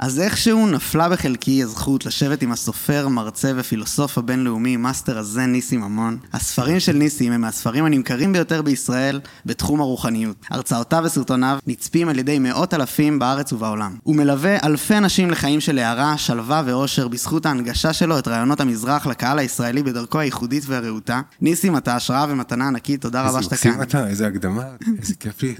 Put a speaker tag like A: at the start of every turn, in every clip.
A: אז איכשהו נפלה בחלקי הזכות לשבת עם הסופר, מרצה ופילוסוף הבינלאומי, מאסטר הזן ניסים אמון. הספרים של ניסים הם מהספרים הנמכרים ביותר בישראל בתחום הרוחניות. הרצאותיו וסרטוניו נצפים על ידי מאות אלפים בארץ ובעולם. הוא מלווה אלפי אנשים לחיים של הערה, שלווה ואושר בזכות ההנגשה שלו את רעיונות המזרח לקהל הישראלי בדרכו הייחודית והרהוטה. ניסים, אתה השראה ומתנה ענקית, תודה רבה שאתה כאן.
B: איזה מקסים אתה, איזה הקדמה, איזה כיף לי.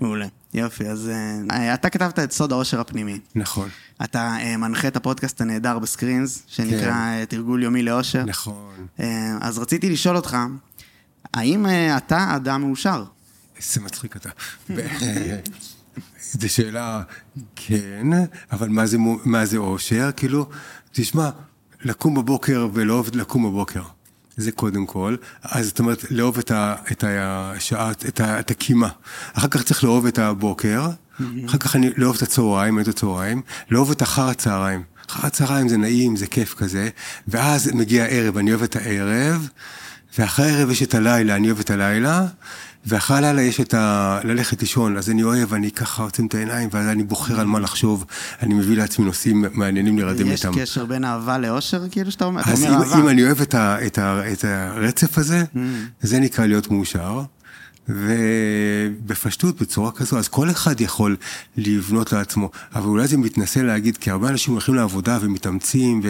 A: מעולה. יופי, אז uh, אתה כתבת את סוד העושר הפנימי.
B: נכון.
A: אתה uh, מנחה את הפודקאסט הנהדר בסקרינס, שנקרא כן. תרגול יומי לאושר.
B: נכון.
A: Uh, אז רציתי לשאול אותך, האם אתה אדם מאושר?
B: איזה מצחיק אתה. זו שאלה, כן, אבל מה זה, מה זה אושר? כאילו, תשמע, לקום בבוקר ולא לקום בבוקר. זה קודם כל. אז זאת אומרת, לאהוב את, ה, את השעה, את, ה, את הקימה. אחר כך צריך לאהוב את הבוקר, אחר כך אני לאהוב את הצהריים, את הצהריים, לאהוב את אחר הצהריים. אחר הצהריים זה נעים, זה כיף כזה, ואז מגיע הערב, אני אוהב את הערב, ואחרי הערב יש את הלילה, אני אוהב את הלילה, ואחרי הלילה יש את ה... ללכת לישון, אז אני אוהב, אני ככה עוצם את העיניים, ואז אני בוחר על מה לחשוב, אני מביא לעצמי נושאים מעניינים להירדם איתם.
A: יש קשר בין אהבה לאושר, כאילו, שאתה אומר,
B: אז אם, אם אני אוהב את, ה, את, ה, את הרצף הזה, mm. זה נקרא להיות מאושר. ובפשטות, בצורה כזו, אז כל אחד יכול לבנות לעצמו, אבל אולי זה מתנשא להגיד, כי הרבה אנשים הולכים לעבודה ומתאמצים,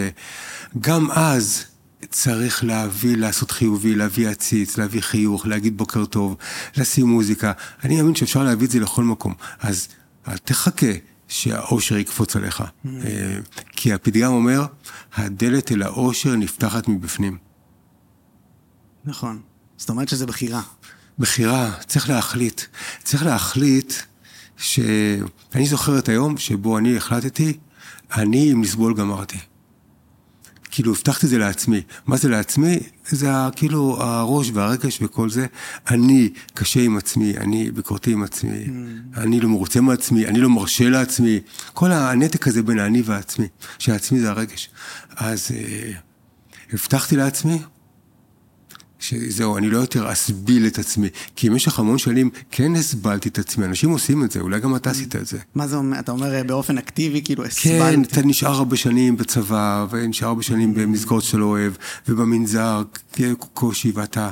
B: וגם אז, צריך להביא, לעשות חיובי, להביא עציץ, להביא חיוך, להגיד בוקר טוב, לשים מוזיקה. אני מאמין שאפשר להביא את זה לכל מקום. אז אל תחכה שהאושר יקפוץ עליך. Mm. אה, כי הפתגם אומר, הדלת אל האושר נפתחת מבפנים.
A: נכון. זאת אומרת שזה בחירה.
B: בחירה, צריך להחליט. צריך להחליט ש... אני זוכר את היום שבו אני החלטתי, אני עם לסבול גמרתי. כאילו הבטחתי זה לעצמי. מה זה לעצמי? זה כאילו הראש והרגש וכל זה. אני קשה עם עצמי, אני ביקורתי עם עצמי, mm. אני לא מרוצה מעצמי, אני לא מרשה לעצמי. כל הנתק הזה בין האני והעצמי, שהעצמי זה הרגש. אז אה, הבטחתי לעצמי, שזהו, אני לא יותר אסביל את עצמי. כי במשך המון שנים כן הסבלתי את עצמי, אנשים עושים את זה, אולי גם אתה עשית את זה.
A: מה זה אומר? אתה אומר אה, באופן אקטיבי, כאילו הסבלתי?
B: כן, אתה נשאר הרבה שנים בצבא, ונשאר הרבה שנים במסגרות שאתה לא אוהב, ובמנזר, קושי, ואתה...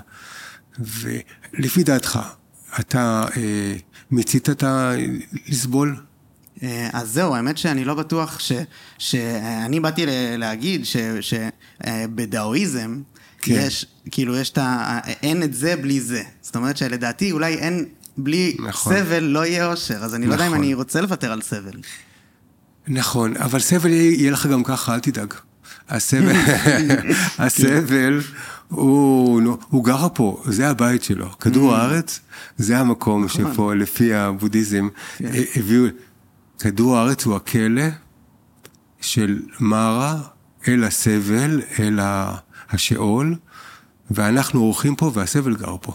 B: ולפי דעתך, אתה אה, מיצית את ה... לסבול?
A: אה, אז זהו, האמת שאני לא בטוח ש... שאני באתי להגיד שבדאואיזם, כן. יש, כאילו, יש את ה... אין את זה בלי זה. זאת אומרת שלדעתי אולי אין, בלי נכון. סבל לא יהיה אושר, אז אני נכון. לא יודע אם נכון. אני רוצה לוותר על סבל.
B: נכון, אבל סבל יהיה לך גם ככה, אל תדאג. הסבל, הסבל, הוא, הוא גר פה, זה הבית שלו. כדור mm. הארץ, זה המקום נכון. שפה, לפי הבודהיזם, כן. הביאו... כדור הארץ הוא הכלא של מארה אל הסבל, אל ה... השאול, ואנחנו אורחים פה והסבל גר פה.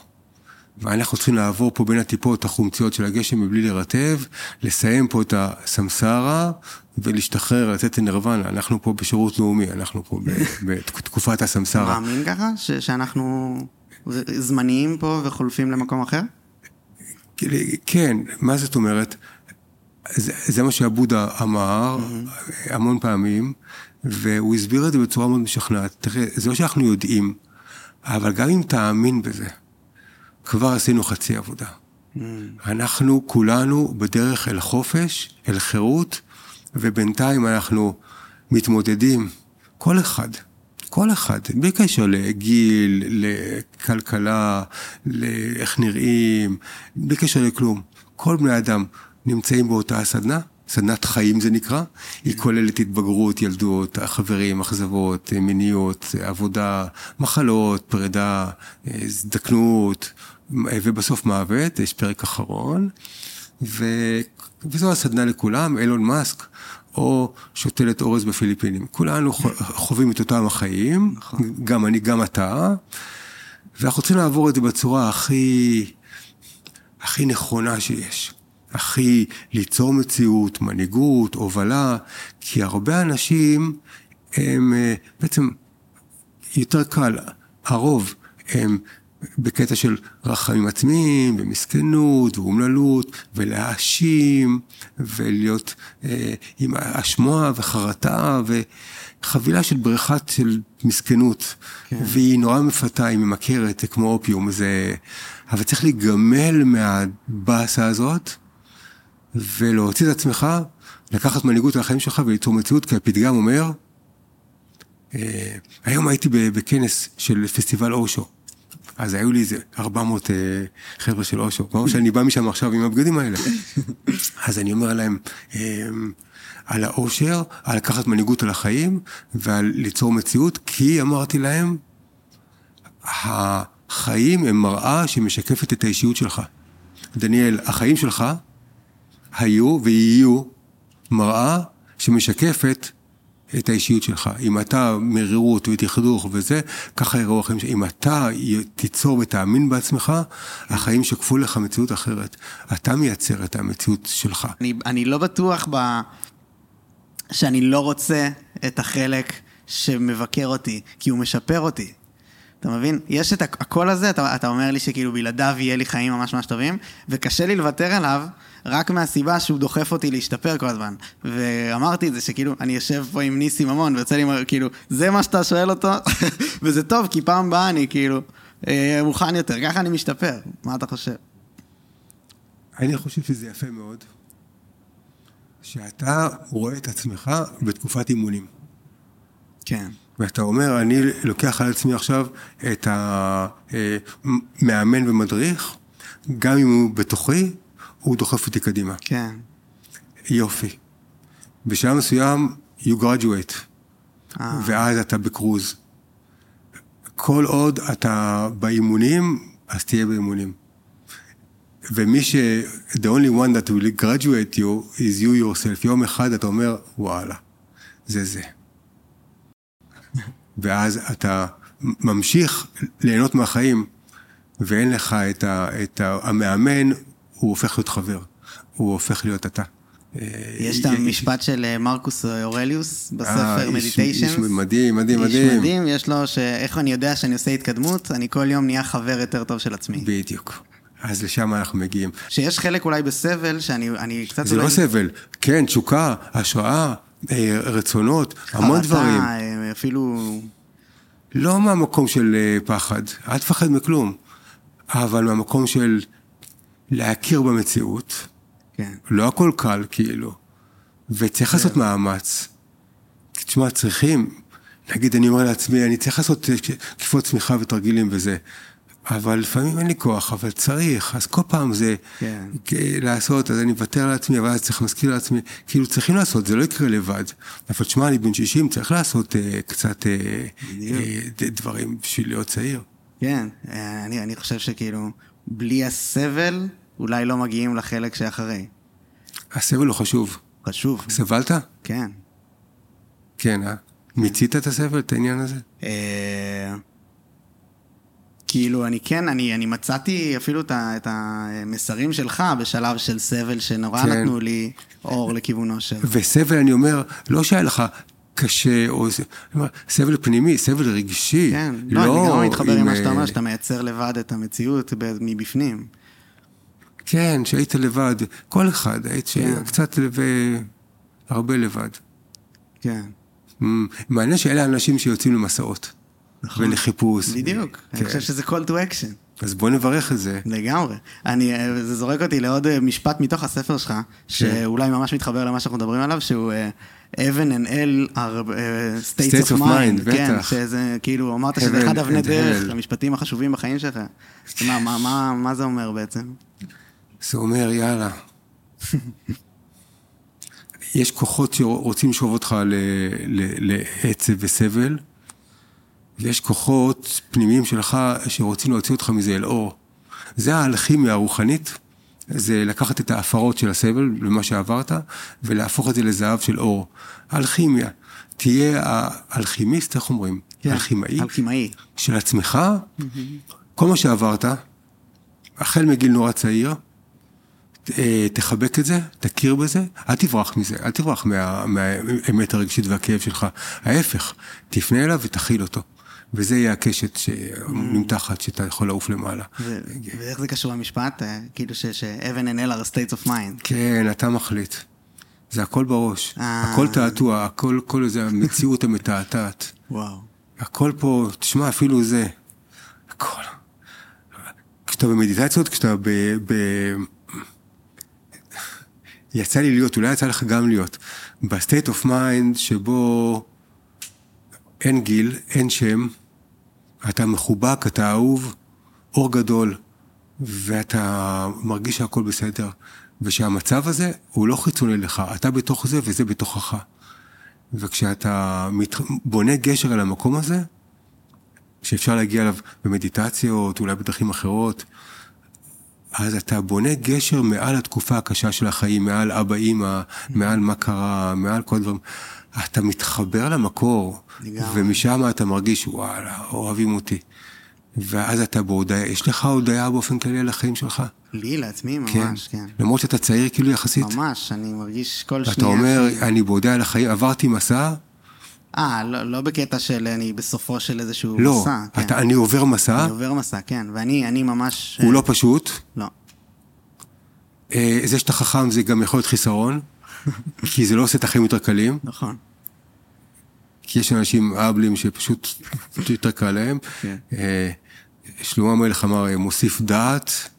B: ואנחנו צריכים לעבור פה בין הטיפות החומציות של הגשם מבלי לרטב, לסיים פה את הסמסרה ולהשתחרר, לצאת את לנירוונה. אנחנו פה בשירות לאומי, אנחנו פה בתקופת הסמסרה.
A: אתה מאמין ככה? שאנחנו זמניים פה וחולפים למקום אחר?
B: כן, מה זאת אומרת? זה, זה מה שעבודה אמר mm-hmm. המון פעמים. והוא הסביר את זה בצורה מאוד משכנעת. תראה, זה לא שאנחנו יודעים, אבל גם אם תאמין בזה, כבר עשינו חצי עבודה. Mm. אנחנו כולנו בדרך אל חופש, אל חירות, ובינתיים אנחנו מתמודדים, כל אחד, כל אחד, בלי קשר לגיל, לכלכלה, לאיך נראים, בלי קשר לכלום. כל בני אדם נמצאים באותה סדנה, סדנת חיים זה נקרא, היא כוללת התבגרות, ילדות, חברים, אכזבות, מיניות, עבודה, מחלות, פרידה, הזדקנות, ובסוף מוות, יש פרק אחרון, ו... וזו הסדנה לכולם, אילון מאסק, או שותלת אורז בפיליפינים. כולנו חווים את אותם החיים, נכון. גם אני, גם אתה, ואנחנו רוצים לעבור את זה בצורה הכי, הכי נכונה שיש. הכי ליצור מציאות, מנהיגות, הובלה, כי הרבה אנשים הם אה, בעצם יותר קל, הרוב הם בקטע של רחמים עצמיים, ומסכנות, ואומללות, ולהאשים, ולהיות אה, עם אשמוע וחרטה, וחבילה של בריכת של מסכנות. כן. והיא נורא מפתה, היא ממכרת, זה כמו אופיום, זה... אבל צריך להיגמל מהבאסה הזאת, ולהוציא את עצמך, לקחת מנהיגות על החיים שלך וליצור מציאות, כי הפתגם אומר, אה, היום הייתי בכנס של פסטיבל אושו. אז היו לי איזה 400 אה, חבר'ה של אושו, כמו שאני בא משם עכשיו עם הבגדים האלה. אז אני אומר להם, אה, על האושר, על לקחת מנהיגות על החיים ועל ליצור מציאות, כי אמרתי להם, החיים הם מראה שמשקפת את האישיות שלך. דניאל, החיים שלך היו ויהיו מראה שמשקפת את האישיות שלך. אם אתה מרירות ודכדוך וזה, ככה יראו החיים שלך. אם אתה תיצור ותאמין בעצמך, החיים שקפו לך מציאות אחרת. אתה מייצר את המציאות שלך.
A: אני, אני לא בטוח ב... שאני לא רוצה את החלק שמבקר אותי, כי הוא משפר אותי. אתה מבין? יש את הקול הזה, אתה, אתה אומר לי שכאילו בלעדיו יהיה לי חיים ממש ממש טובים, וקשה לי לוותר עליו רק מהסיבה שהוא דוחף אותי להשתפר כל הזמן. ואמרתי את זה, שכאילו, אני יושב פה עם ניסים המון, ויוצא לי, כאילו, זה מה שאתה שואל אותו, וזה טוב, כי פעם באה אני כאילו אה, מוכן יותר, ככה אני משתפר. מה אתה חושב?
B: אני חושב שזה יפה מאוד, שאתה רואה את עצמך בתקופת אימונים.
A: כן.
B: ואתה אומר, אני לוקח על עצמי עכשיו את המאמן ומדריך, גם אם הוא בתוכי, הוא דוחף אותי קדימה.
A: כן.
B: יופי. בשלב מסוים, you graduate, אה. ואז אתה בקרוז. כל עוד אתה באימונים, אז תהיה באימונים. ומי ש... the only one that will graduate you is you yourself. יום אחד אתה אומר, וואלה, זה זה. ואז אתה ממשיך ליהנות מהחיים, ואין לך את, ה, את ה, המאמן, הוא הופך להיות חבר, הוא הופך להיות אתה.
A: יש את המשפט של אה, מרקוס אורליוס בספר מדיטיישנס.
B: איש מדהים, מדהים, מדהים. איש
A: מדהים, יש לו שאיך אני יודע שאני עושה התקדמות, אני כל יום נהיה חבר יותר טוב של עצמי.
B: בדיוק. אז לשם אנחנו מגיעים.
A: שיש חלק אולי בסבל, שאני קצת...
B: זה לא סבל, כן, תשוקה, השראה, אה, רצונות, המון דברים. חרטה,
A: אה, אפילו...
B: לא מהמקום של פחד, אל תפחד מכלום, אבל מהמקום של להכיר במציאות. כן. לא הכל קל, כאילו. וצריך לעשות כן. מאמץ. תשמע, צריכים, נגיד, אני אומר לעצמי, אני צריך לעשות תקיפות צמיחה ותרגילים וזה. אבל לפעמים אין לי כוח, אבל צריך, אז כל פעם זה כן. לעשות, אז אני מוותר על עצמי, אבל אז צריך להזכיר לעצמי, כאילו צריכים לעשות, זה לא יקרה לבד. אבל תשמע, אני בן 60, צריך לעשות uh, קצת uh, uh, דברים בשביל להיות צעיר.
A: כן, אני, אני חושב שכאילו, בלי הסבל, אולי לא מגיעים לחלק שאחרי.
B: הסבל הוא חשוב.
A: חשוב.
B: סבלת?
A: כן.
B: כן, אה? מיצית את הסבל, את העניין הזה?
A: אה... כאילו, אני כן, אני, אני מצאתי אפילו את, את המסרים שלך בשלב של סבל שנורא כן. נתנו לי אור לכיוונו של...
B: וסבל, אני אומר, לא שהיה לך קשה, או סבל פנימי, סבל רגשי.
A: כן, לא, לא אני גם מתחבר עם מה שאתה אומר, שאתה מייצר לבד את המציאות מבפנים.
B: כן, שהיית לבד, כל אחד, היית כן. קצת והרבה לבד.
A: כן.
B: מעניין שאלה האנשים שיוצאים למסעות. נכון. ולחיפוש.
A: בדיוק, כן. אני חושב שזה call to action.
B: אז בוא נברך את זה.
A: לגמרי. אני, זה זורק אותי לעוד אה, משפט מתוך הספר שלך, כן. שאולי ממש מתחבר למה שאנחנו מדברים עליו, שהוא uh, Heaven and Hell are uh, states, states of, of mind.
B: בטח. כן,
A: שזה כאילו, אמרת שזה אחד אבני דרך, המשפטים החשובים בחיים שלך. מה, מה, מה, מה זה אומר בעצם?
B: זה אומר, יאללה. יש כוחות שרוצים לשאוב אותך לעצב וסבל, ויש כוחות פנימיים שלך שרוצים להוציא אותך מזה אל אור. זה האלכימיה הרוחנית, זה לקחת את ההפרות של הסבל, למה שעברת, ולהפוך את זה לזהב של אור. אלכימיה. תהיה האלכימיסט, איך אומרים?
A: כן, אלכימאי. אלכימאי.
B: של עצמך, mm-hmm. כל מה שעברת, החל מגיל נורא צעיר, תחבק את זה, תכיר בזה, אל תברח מזה, אל תברח מה, מהאמת הרגשית והכאב שלך. ההפך, תפנה אליו ותכיל אותו. וזה יהיה הקשת שנמתחת, שאתה יכול לעוף למעלה.
A: ו- ואיך זה קשור למשפט? אה, כאילו שאבן and L are states of mind.
B: כן, אתה מחליט. זה הכל בראש.
A: אה.
B: הכל תעתוע, הכל, כל זה המציאות המתעתעת.
A: וואו.
B: הכל פה, תשמע, אפילו זה. הכל. כשאתה במדיטציות, כשאתה ב... יצא לי להיות, אולי יצא לך גם להיות, ב state of mind שבו אין גיל, אין שם, אתה מחובק, אתה אהוב, אור גדול, ואתה מרגיש שהכל בסדר, ושהמצב הזה הוא לא חיצוני לך, אתה בתוך זה וזה בתוכך. וכשאתה מת... בונה גשר על המקום הזה, שאפשר להגיע אליו במדיטציות, אולי בדרכים אחרות, אז אתה בונה גשר מעל התקופה הקשה של החיים, מעל אבא אימא, מעל מה קרה, מעל כל הדברים. אתה מתחבר למקור. ומשם אתה מרגיש, וואלה, אוהבים אותי. ואז אתה בהודיה, יש לך הודיה באופן כללי על החיים שלך?
A: לי, לעצמי, ממש, כן.
B: למרות שאתה צעיר כאילו יחסית.
A: ממש, אני מרגיש כל שנייה.
B: ואתה אומר,
A: ש-
B: אני בהודיה על החיים, עברתי מסע,
A: אה, לא, לא בקטע של אני בסופו של איזשהו
B: לא,
A: מסע. כן.
B: אתה, אני עובר מסע,
A: אני עובר מסע, כן. ואני אני ממש...
B: הוא
A: אה,
B: לא פשוט.
A: לא.
B: אה, זה שאתה חכם זה גם יכול להיות חיסרון, כי זה לא עושה את החיים יותר קלים,
A: נכון.
B: כי יש אנשים אבלים שפשוט יותר קל להם.
A: כן.
B: אה, שלמה המלך אמר, אה, מוסיף דעת,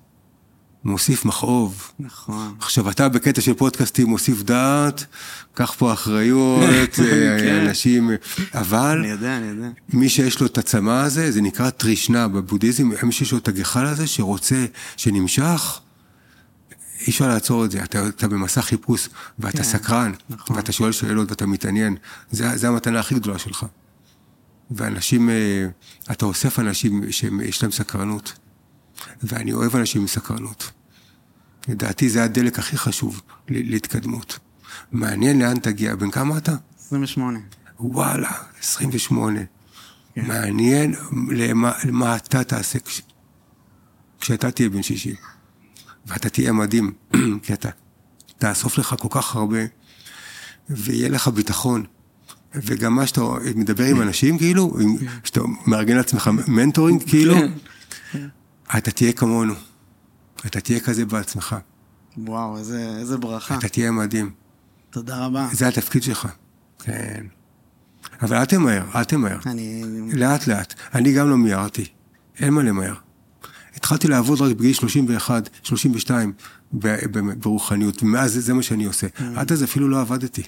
B: מוסיף מכאוב.
A: נכון.
B: עכשיו, אתה בקטע של פודקאסטים מוסיף דעת, קח פה אחריות, אה,
A: כן.
B: אנשים, אבל
A: אני יודע, אני יודע.
B: מי שיש לו את הצמא הזה, זה נקרא טרישנה בבודהיזם, מי שיש לו את הגחל הזה, שרוצה, שנמשך, אי אפשר לעצור את זה. אתה, אתה במסע חיפוש, ואתה
A: כן,
B: סקרן,
A: נכון.
B: ואתה שואל שאלות ואתה מתעניין. זה, זה המתנה הכי גדולה שלך. ואנשים, אה, אתה אוסף אנשים שיש להם סקרנות. ואני אוהב אנשים עם סקרנות. לדעתי זה הדלק הכי חשוב להתקדמות. מעניין לאן תגיע. בן כמה אתה?
A: 28.
B: וואלה, 28.
A: כן.
B: מעניין למה, למה אתה תעשה כש, כשאתה תהיה בן 60. ואתה תהיה מדהים, כי אתה תאסוף לך כל כך הרבה, ויהיה לך ביטחון. וגם מה שאתה מדבר עם אנשים, כאילו, עם- שאתה מארגן לעצמך מנטורינג, כאילו,
A: כן.
B: אתה תהיה כמונו. אתה תהיה כזה בעצמך.
A: וואו, איזה, איזה ברכה.
B: אתה תהיה מדהים.
A: תודה רבה.
B: זה התפקיד שלך. כן. אבל אל תמהר, אל תמהר.
A: אני...
B: לאט לאט. אני גם לא מיהרתי. אין מה למהר. התחלתי לעבוד רק בגיל 31, 32 ב- ב- ברוחניות, ומאז זה, זה מה שאני עושה. עד אז אפילו לא עבדתי.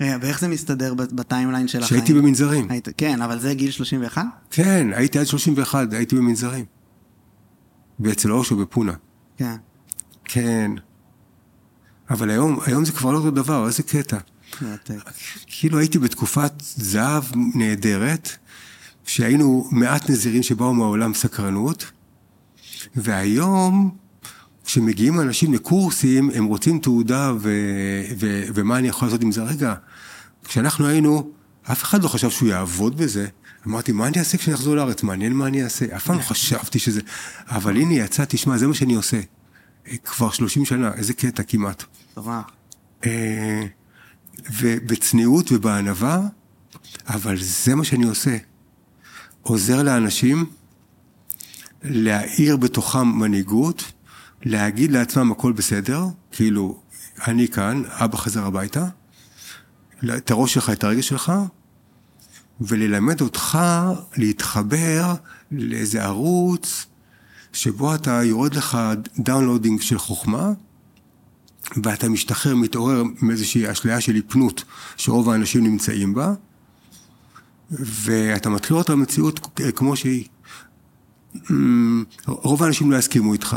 A: רגע, ואיך זה מסתדר בטיימליין של החיים?
B: כשהייתי במנזרים.
A: היית, כן, אבל זה גיל 31?
B: כן, הייתי עד 31, הייתי במנזרים. ואצל אושו בפונה.
A: כן.
B: כן. אבל היום, היום זה כבר לא אותו דבר, איזה קטע. כאילו הייתי בתקופת זהב נהדרת, שהיינו מעט נזירים שבאו מהעולם סקרנות, והיום, כשמגיעים אנשים לקורסים, הם רוצים תעודה ו- ו- ומה אני יכול לעשות עם זה. רגע, כשאנחנו היינו, אף אחד לא חשב שהוא יעבוד בזה. אמרתי, מה אני אעשה כשאני אחזור לארץ? מעניין מה אני אעשה. אף פעם לא חשבתי שזה... אבל הנה יצא, תשמע, זה מה שאני עושה. כבר 30 שנה, איזה קטע כמעט.
A: טובה.
B: אה, ובצניעות ובענווה, אבל זה מה שאני עושה. עוזר לאנשים להאיר בתוכם מנהיגות, להגיד לעצמם הכל בסדר, כאילו, אני כאן, אבא חזר הביתה, את הראש שלך, את הרגש שלך, וללמד אותך להתחבר לאיזה ערוץ שבו אתה יורד לך downloading של חוכמה, ואתה משתחרר, מתעורר מאיזושהי אשליה של היפנו שרוב האנשים נמצאים בה, ואתה לראות את המציאות כמו שהיא. אמ, רוב האנשים לא יסכימו איתך,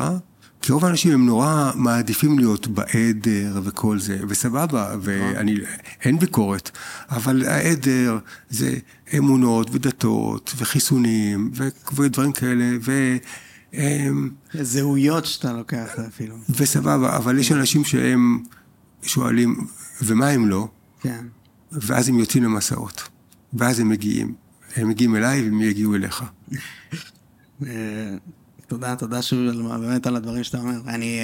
B: כי רוב האנשים הם נורא מעדיפים להיות בעדר וכל זה, וסבבה, ואני, אין ביקורת, אבל העדר זה אמונות ודתות וחיסונים ו- ודברים כאלה, ו... אמ,
A: זהויות שאתה לוקח אפילו.
B: וסבבה, אבל יש אנשים שהם שואלים, ומה הם לא?
A: כן.
B: ואז הם יוצאים למסעות. ואז הם מגיעים. הם מגיעים אליי והם יגיעו אליך.
A: אה, תודה, תודה שוב על, באמת על הדברים שאתה אומר. אני,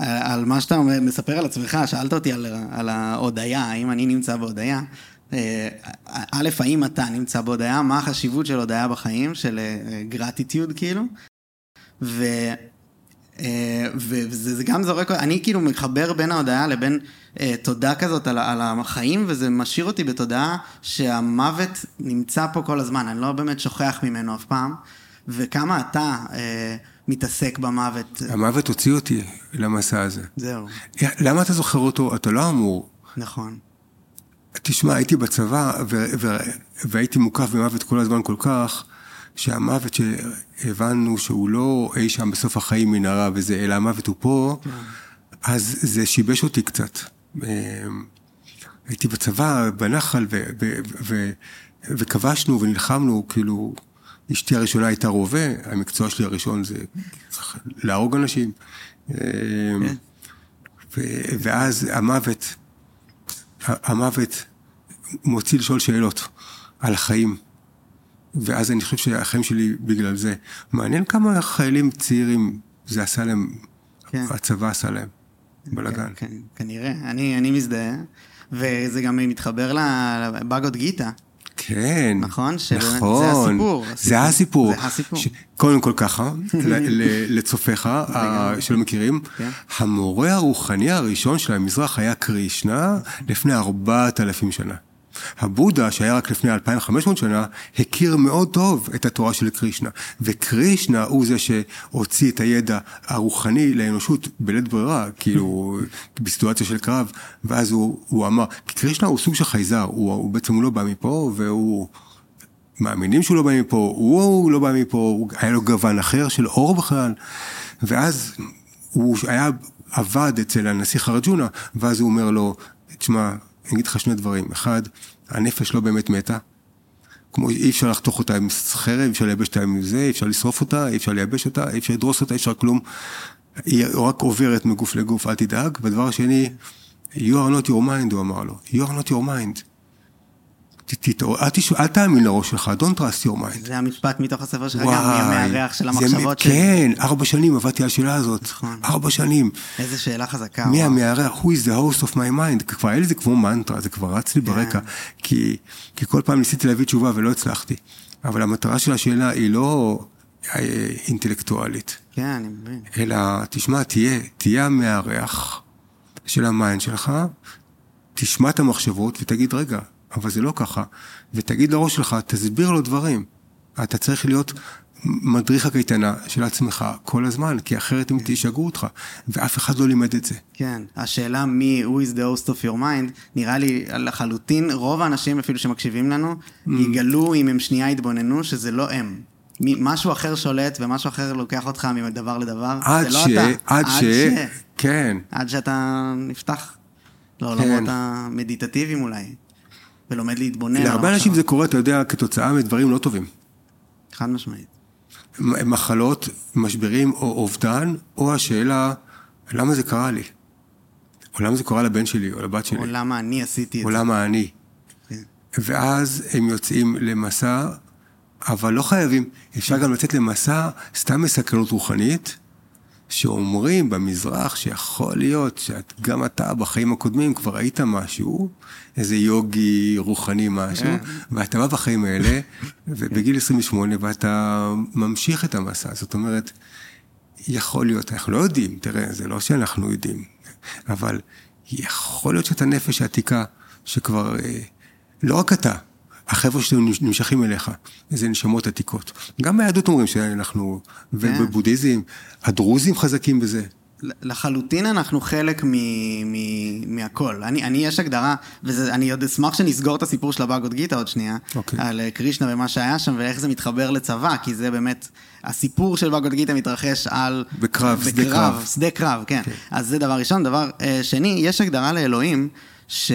A: אה, על מה שאתה מספר על עצמך, שאלת אותי על, על ההודיה, האם אני נמצא בהודיה. אה, א', האם אתה נמצא בהודיה, מה החשיבות של הודיה בחיים, של גרטיטיוד כאילו, ו... אה, וזה גם זורק, אני כאילו מחבר בין ההודעה לבין אה, תודה כזאת על, על החיים, וזה משאיר אותי בתודעה שהמוות נמצא פה כל הזמן, אני לא באמת שוכח ממנו אף פעם, וכמה אתה אה, מתעסק במוות.
B: המוות הוציא אותי למסע הזה.
A: זהו.
B: למה אתה זוכר אותו? אתה לא אמור.
A: נכון.
B: תשמע, הייתי בצבא ו- ו- והייתי מוקף במוות כל הזמן כל כך, שהמוות שהבנו שהוא לא אי שם בסוף החיים מנהרה וזה, אלא המוות הוא פה, כן. אז זה שיבש אותי קצת. אמ, הייתי בצבא, בנחל, ו- ו- ו- וכבשנו ונלחמנו, כאילו, אשתי הראשונה הייתה רובה, המקצוע שלי הראשון זה להרוג אנשים. אמ, כן. ואז המוות, המוות מוציא לשאול שאלות על החיים. ואז אני חושב שהחיים שלי בגלל זה. מעניין כמה חיילים צעירים זה עשה להם, כן. הצבא עשה להם, בלאגן.
A: כן, כן, כנראה, אני, אני מזדהה, וזה גם מתחבר לבאגות גיטה.
B: כן.
A: נכון? נכון. זה הסיפור.
B: זה הסיפור.
A: זה הסיפור.
B: קודם כל ככה, לצופיך שלא מכירים, כן. המורה הרוחני הראשון של המזרח היה קרישנה לפני ארבעת אלפים שנה. הבודה, שהיה רק לפני 2,500 שנה, הכיר מאוד טוב את התורה של קרישנה. וקרישנה הוא זה שהוציא את הידע הרוחני לאנושות בלית ברירה, כאילו, בסיטואציה של קרב, ואז הוא, הוא אמר, כי קרישנה הוא סוג של חייזר, הוא, הוא בעצם הוא לא בא מפה, והוא... מאמינים שהוא לא בא מפה, הוא, הוא לא בא מפה, הוא, היה לו גוון אחר של אור בכלל, ואז הוא היה, עבד אצל הנסיך ארג'ונה, ואז הוא אומר לו, תשמע, אני אגיד לך שני דברים. אחד, הנפש לא באמת מתה. כמו אי אפשר לחתוך אותה עם חרב, אי אפשר לייבש אותה עם זה, אי אפשר לשרוף אותה, אי אפשר לייבש אותה, אי אפשר לדרוס אותה, אי אפשר כלום. היא רק עוברת מגוף לגוף, אל תדאג. והדבר השני, you are not your mind, הוא אמר לו. you are not your mind. אל תאמין לראש שלך, don't trust your mind.
A: זה המשפט מתוך הספר שלך, גם, מי המארח של המחשבות שלי.
B: כן, ארבע שנים עבדתי על השאלה הזאת. נכון. ארבע שנים.
A: איזה שאלה חזקה.
B: מי המארח? Who is the host of my mind? כבר היה לי זה כמו מנטרה, זה כבר רץ לי כן. ברקע. כי כל פעם ניסיתי להביא תשובה ולא הצלחתי. אבל המטרה של השאלה היא לא אה, אינטלקטואלית.
A: כן, אני מבין.
B: אלא, תשמע, תהיה, תהיה המארח של ה mind שלך, תשמע את המחשבות ותגיד, רגע, אבל זה לא ככה. ותגיד לראש שלך, תסביר לו דברים. אתה צריך להיות מדריך הקייטנה של עצמך כל הזמן, כי אחרת הם תשגעו אותך, ואף אחד לא לימד את זה.
A: כן, השאלה מי, who is the host of your mind, נראה לי לחלוטין, רוב האנשים אפילו שמקשיבים לנו, mm. יגלו אם הם שנייה יתבוננו שזה לא הם. משהו אחר שולט ומשהו אחר לוקח אותך מדבר לדבר,
B: זה לא ש... אתה. עד ש... עד ש... כן.
A: עד שאתה נפתח לעולמות כן. המדיטטיביים אולי. ולומד להתבונן.
B: להרבה אנשים זה קורה, אתה יודע, כתוצאה מדברים לא טובים.
A: חד משמעית.
B: מחלות, משברים או אובדן, או השאלה, למה זה קרה לי? או למה זה קרה לבן שלי או לבת שלי?
A: או למה אני עשיתי את
B: זה. או למה אני. כן. ואז הם יוצאים למסע, אבל לא חייבים. אפשר גם לצאת למסע סתם מסקרנות רוחנית, שאומרים במזרח שיכול להיות שגם אתה בחיים הקודמים כבר היית משהו, איזה יוגי רוחני משהו, כן. ואתה בא בחיים האלה, ובגיל 28, ואתה ממשיך את המסע. זאת אומרת, יכול להיות, אנחנו לא יודעים, תראה, זה לא שאנחנו יודעים, אבל יכול להיות שאתה נפש עתיקה, שכבר, אה, לא רק אתה, החבר'ה שלנו נמשכים אליך, איזה נשמות עתיקות. גם ביהדות אומרים שאנחנו, כן. ובבודהיזם, הדרוזים חזקים בזה.
A: לחלוטין אנחנו חלק מהכל. אני, אני, יש הגדרה, ואני עוד אשמח שנסגור את הסיפור של הבאגות גיטה עוד שנייה, okay. אוקיי. על אה, קרישנה ומה שהיה שם, ואיך זה מתחבר לצבא, כי זה באמת, הסיפור של באגות גיטה מתרחש על...
B: בקרב, בקרב שדה קרב.
A: שדה קרב, כן. Okay. כן. אז זה דבר ראשון. דבר uh, שני, יש הגדרה לאלוהים. ש...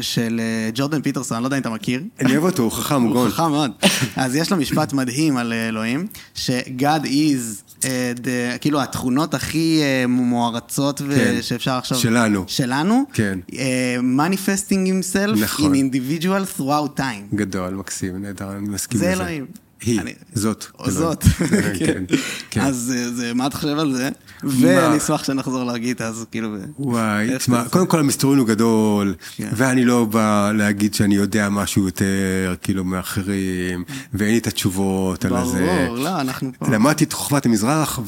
A: של אה, ג'ורדן פיטרסון, אני לא יודע אם אתה מכיר.
B: אני אוהב אותו, הוא חכם, הוא גאון.
A: הוא חכם מאוד. אז יש לו משפט מדהים על אלוהים, ש-God is, uh, the, כאילו התכונות הכי uh, מוערצות כן. שאפשר עכשיו...
B: שלנו.
A: שלנו.
B: כן.
A: Uh, manifesting himself נכון. in individual throughout time.
B: גדול, מקסים, נהדר, אני מסכים
A: לזה. זה אלוהים.
B: היא, זאת.
A: או זאת.
B: כן, כן.
A: אז אה, זה, מה אתה חושב על זה? ואני אשמח שנחזור לגיטה, אז כאילו...
B: וואי, תשמע? קודם כל המסתורין הוא גדול,
A: כן.
B: ואני לא בא להגיד שאני יודע משהו יותר, כאילו, מאחרים, ואין לי את התשובות על זה.
A: ברור, לא, אנחנו פה.
B: למדתי את חוכבת המזרח,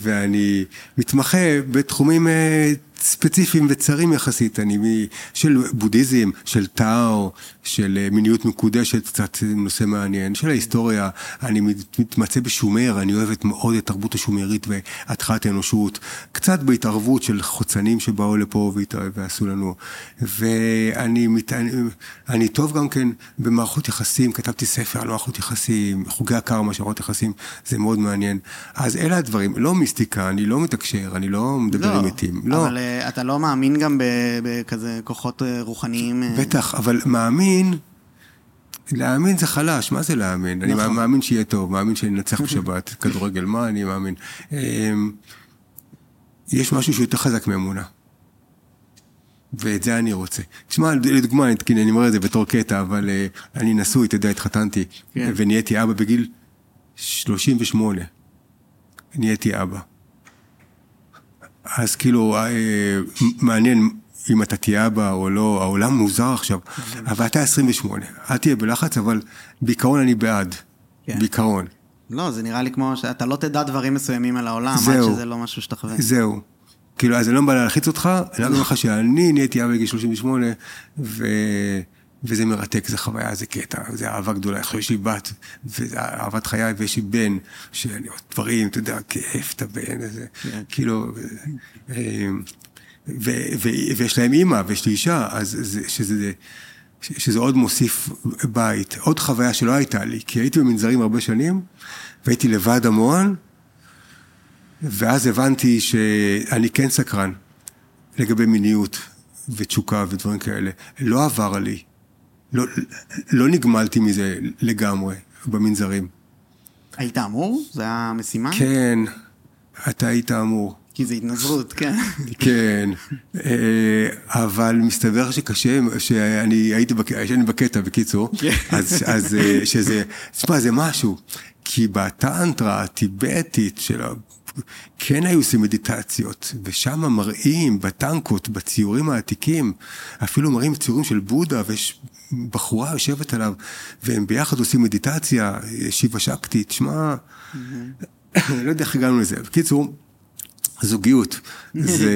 B: ואני מתמחה בתחומים אה, ספציפיים וצרים יחסית. אני מ- של בודהיזם, של טאו, של אה, מיניות מקודשת, קצת נושא מעניין, של ההיסטוריה. אני מת- מתמצא בשומר, אני אוהב את- מאוד את התרבות השומרית והתחלת האנושות. קצת בהתערבות של חוצנים שבאו לפה ועשו לנו. ואני מת- אני- אני טוב גם כן במערכות יחסים, כתבתי ספר על מערכות יחסים, חוגי הקרמה של מערכות יחסים, זה מאוד מעניין. אז אלה הדברים, לא מיסטיקה, אני לא מתקשר, אני לא מדבר עם מתים. לא,
A: אבל אה, אתה לא מאמין גם בכזה כוחות אה, רוחניים? אה,
B: בטח, אבל מאמין, להאמין זה חלש, מה זה להאמין? אני
A: נכון.
B: מאמין שיהיה טוב, מאמין שננצח בשבת, כדורגל, מה אני מאמין? אמ, יש משהו שיותר חזק מאמונה. ואת זה אני רוצה. תשמע, לדוגמה, אני- אני אומר את זה בתור קטע, אבל אה, אני נשוי, אתה יודע, התחתנתי,
A: כן.
B: ונהייתי אבא בגיל 38. נהייתי אבא. אז כאילו, אה, מעניין אם אתה תהיה אבא או לא, העולם מוזר עכשיו, אבל אתה 28, אל תהיה בלחץ, אבל בעיקרון אני בעד.
A: כן.
B: בעיקרון.
A: לא, זה נראה לי כמו שאתה לא תדע דברים מסוימים על העולם, עד
B: זהו.
A: שזה לא משהו שאתה חווה.
B: זהו. כאילו, אז אני לא בא להלחיץ אותך, אני רק אומר לך שאני נהייתי אבא בגיל 38, ו... וזה מרתק, זה חוויה, זה קטע, זה אהבה גדולה. עכשיו יש לי בת, וזה אהבת חיי, ויש לי בן, שאני עוד דברים, אתה יודע, כיף את הבן הזה,
A: כן.
B: כאילו, אה, ו, ו, ויש להם אימא, ויש לי אישה, אז זה, שזה, שזה עוד מוסיף בית. עוד חוויה שלא הייתה לי, כי הייתי במנזרים הרבה שנים, והייתי לבד המון, ואז הבנתי שאני כן סקרן לגבי מיניות ותשוקה ודברים כאלה. לא עבר עלי. לא, לא נגמלתי מזה לגמרי במנזרים.
A: היית אמור? זה היה משימה?
B: כן, אתה היית אמור.
A: כי זה התנזרות, כן.
B: כן, אה, אבל מסתבר שקשה, שאני הייתי בק- שאני בקטע, בקיצור,
A: כן.
B: אז, אז אה, שזה, תשמע, זה משהו, כי בטנטרה הטיבטית של ה... כן היו עושים מדיטציות, ושם מראים בטנקות, בציורים העתיקים, אפילו מראים ציורים של בודה, ויש בחורה יושבת עליו, והם ביחד עושים מדיטציה, שיבה שקטי, תשמע, לא יודע איך הגענו לזה. בקיצור, זוגיות זה,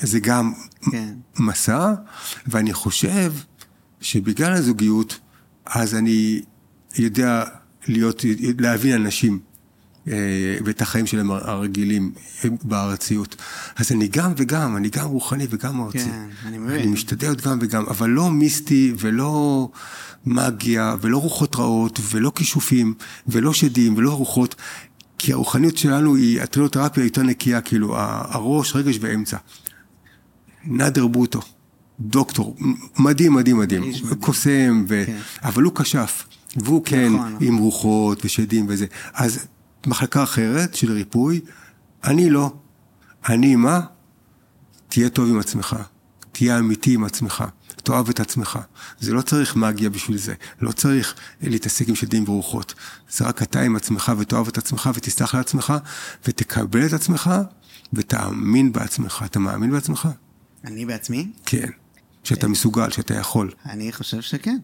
B: זה גם
A: כן.
B: מסע, ואני חושב שבגלל הזוגיות, אז אני יודע להיות, להבין אנשים ואת החיים שלהם הרגילים אה, בארציות. אז אני גם וגם, אני גם רוחני וגם ארצי.
A: כן, אני מבין.
B: אני משתדל להיות גם וגם, אבל לא מיסטי ולא מגיה ולא רוחות רעות ולא כישופים ולא שדים ולא רוחות. כי הרוחניות שלנו היא, הטרילותרפיה יותר נקייה, כאילו, הראש, רגש ואמצע. נאדר בוטו, דוקטור, מדהים, מדהים, מדהים. קוסם, ו...
A: כן.
B: אבל הוא כשף, והוא כן
A: נכון, נכון.
B: עם רוחות ושדים וזה. אז מחלקה אחרת של ריפוי, אני לא. אני מה? תהיה טוב עם עצמך, תהיה אמיתי עם עצמך, תאהב את עצמך. זה לא צריך מגיה בשביל זה, לא צריך להתעסק עם שדים ורוחות. זה רק אתה עם עצמך ותאהב את עצמך ותסלח לעצמך ותקבל את עצמך ותאמין בעצמך. אתה מאמין בעצמך?
A: אני בעצמי?
B: כן. שאתה מסוגל, שאתה יכול.
A: אני חושב שכן.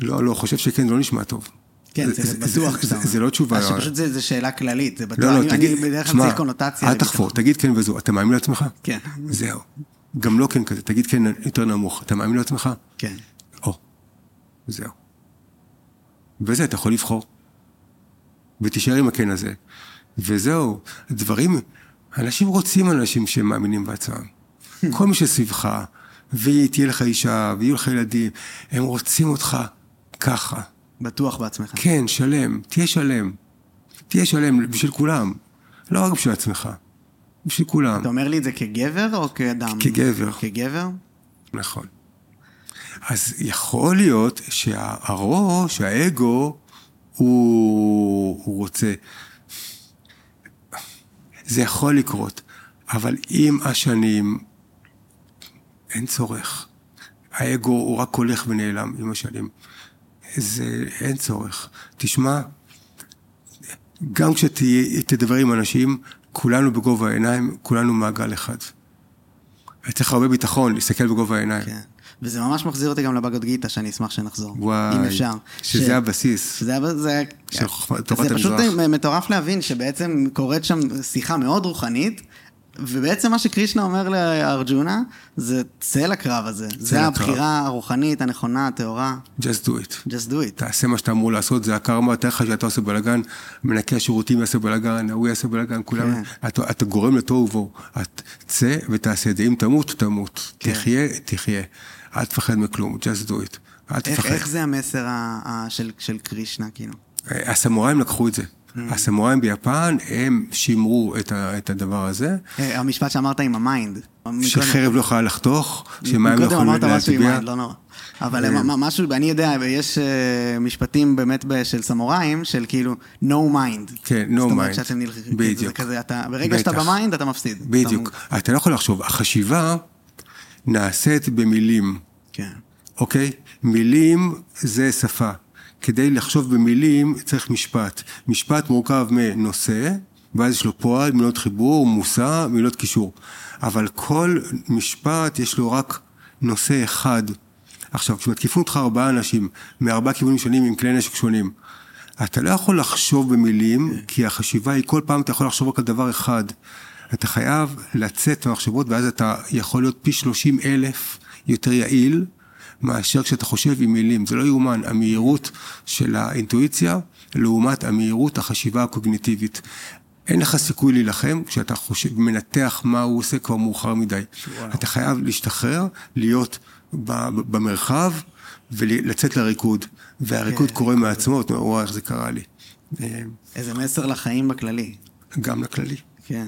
B: לא, לא, חושב שכן, זה לא נשמע טוב.
A: כן, זה בטוח שאתה
B: זה-
A: אומר.
B: זה לא תשובה.
A: זה זה שאלה כללית, זה בטוח.
B: לא, לא, תגיד,
A: אני בדרך כלל צריך קונוטציה.
B: אל. תחפור, תגיד כן וזהו. אתה מאמין לעצמך?
A: כן.
B: זהו. גם לא כן כזה, תגיד כן יותר נמוך. אתה מאמין לעצמך?
A: כן.
B: או, זהו. וזה, אתה יכול לבחור. ותישאר עם הכן הזה. וזהו, דברים, אנשים רוצים אנשים שהם מאמינים בעצמם. כל מי שסביבך, ותהיה לך אישה, ויהיו לך ילדים, הם רוצים אותך ככה.
A: בטוח בעצמך.
B: כן, שלם, תהיה שלם. תהיה שלם בשביל כולם. לא רק בשביל עצמך, בשביל כולם.
A: אתה אומר לי את זה כגבר או כאדם?
B: כגבר.
A: כגבר?
B: נכון. אז יכול להיות שהראש, האגו, הוא, הוא רוצה. זה יכול לקרות, אבל עם השנים אין צורך. האגו הוא רק הולך ונעלם עם השנים. זה, אין צורך. תשמע, גם כשתדבר עם אנשים, כולנו בגובה העיניים, כולנו מעגל אחד. צריך הרבה ביטחון להסתכל בגובה העיניים.
A: כן. וזה ממש מחזיר אותי גם לבגוד גיטה, שאני אשמח שנחזור.
B: וואי,
A: אם אפשר.
B: שזה ש... הבסיס.
A: שזה הבסיס, זה...
B: של תורת
A: זה פשוט
B: המזרח.
A: מטורף להבין שבעצם קורית שם שיחה מאוד רוחנית, ובעצם מה שקרישנה אומר לארג'ונה, זה צא לקרב הזה. זה
B: לקרב.
A: הבחירה הרוחנית, הנכונה, הטהורה.
B: Just do it.
A: Just do it.
B: תעשה מה שאתה אמור לעשות, זה הקרמה, תאר לך שאתה עושה בלאגן, מנקה השירותים יעשה בלאגן, ההוא יעשה בלאגן, כולם,
A: כן.
B: אתה, אתה גורם לתוהו ובוהו. את צא ותעשה את זה, אם תמות, תמות.
A: כן.
B: תחיה, תחיה. אל תפחד מכלום, just do it. אל
A: איך,
B: תפחד.
A: איך זה המסר ה, ה, של, של קרישנה, כאילו?
B: הסמוראים לקחו את זה. הסמוראים ביפן, הם שימרו את, ה, את הדבר הזה,
A: אה, המשפט שאמרת עם המיינד.
B: שחרב לא יכולה לחתוך, שמים לא
A: קודם
B: יכולים
A: אמרת משהו עם. מיינד, לא נורא. אבל
B: אה.
A: משהו, אני יודע, יש אה, משפטים באמת של סמוראים, של כאילו, no mind.
B: כן, no
A: זאת אומרת
B: mind.
A: שאתם נלחמים, זה
B: בדיוק.
A: כזה, אתה, ברגע שאתה. במיינד, אתה מפסיד.
B: בדיוק.
A: אתה-
B: אתה לא יכול לחשוב, החשיבה נעשית במילים.
A: כן.
B: אוקיי? מילים זה שפה. כדי לחשוב במילים צריך משפט. משפט מורכב מנושא, ואז יש לו פועל, מילות חיבור, מושא, מילות קישור. אבל כל משפט יש לו רק נושא אחד. עכשיו, כשמתקיפים אותך ארבעה אנשים, מארבעה כיוונים שונים עם כלי נשק שונים, אתה לא יכול לחשוב במילים, כי החשיבה היא כל פעם אתה יכול לחשוב רק על דבר אחד. אתה חייב לצאת מהמחשבות, ואז אתה יכול להיות פי שלושים אלף יותר יעיל, מאשר כשאתה חושב עם מילים. זה לא יאומן, המהירות של האינטואיציה, לעומת המהירות החשיבה הקוגניטיבית. אין לך סיכוי להילחם כשאתה חושב, מנתח מה הוא עושה כבר מאוחר מדי. אתה חייב להשתחרר, להיות במרחב ולצאת לריקוד. והריקוד
A: כן.
B: קורה מעצמו, אתה אומר, וואי, איך זה קרה לי.
A: איזה מסר לחיים בכללי.
B: גם לכללי.
A: כן.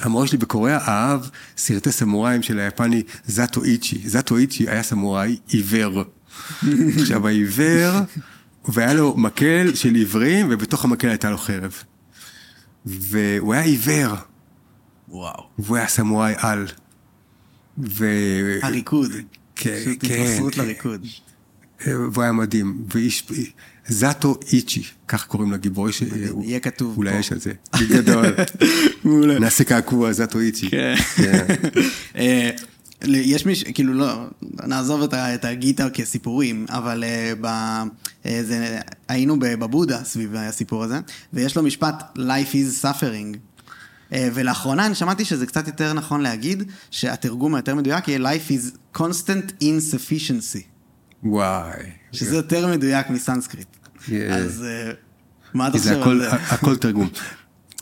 B: המורה שלי בקוריאה אהב סרטי סמוראים של היפני זאטו איצ'י. זאטו איצ'י היה סמוראי עיוור. עכשיו העיוור, והיה לו מקל של עיוורים, ובתוך המקל הייתה לו חרב. והוא היה עיוור,
A: וואו.
B: והוא היה סמוראי על. ו...
A: הריקוד.
B: כן, כן,
A: התמסרות
B: כן.
A: לריקוד.
B: והוא היה מדהים. ואיש... זאטו איצ'י, כך קוראים לגיבור. יש-
A: יהיה כתוב
B: אולי
A: פה.
B: יש על זה. בגדול.
A: מעולה.
B: נעשה קעקוע, זאטו איצ'י.
A: כן.
B: כן.
A: אה, יש מיש... כאילו לא, נעזוב את, ה, את הגיטה כסיפורים, אבל uh, ב, uh, זה, היינו בבודה סביב הסיפור הזה, ויש לו משפט Life is suffering. Uh, ולאחרונה אני שמעתי שזה קצת יותר נכון להגיד שהתרגום היותר מדויק יהיה Life is constant insufficiency,
B: וואי.
A: שזה יותר מדויק מסנסקריט. אז uh, מה אתה חושב על זה?
B: הכל תרגום.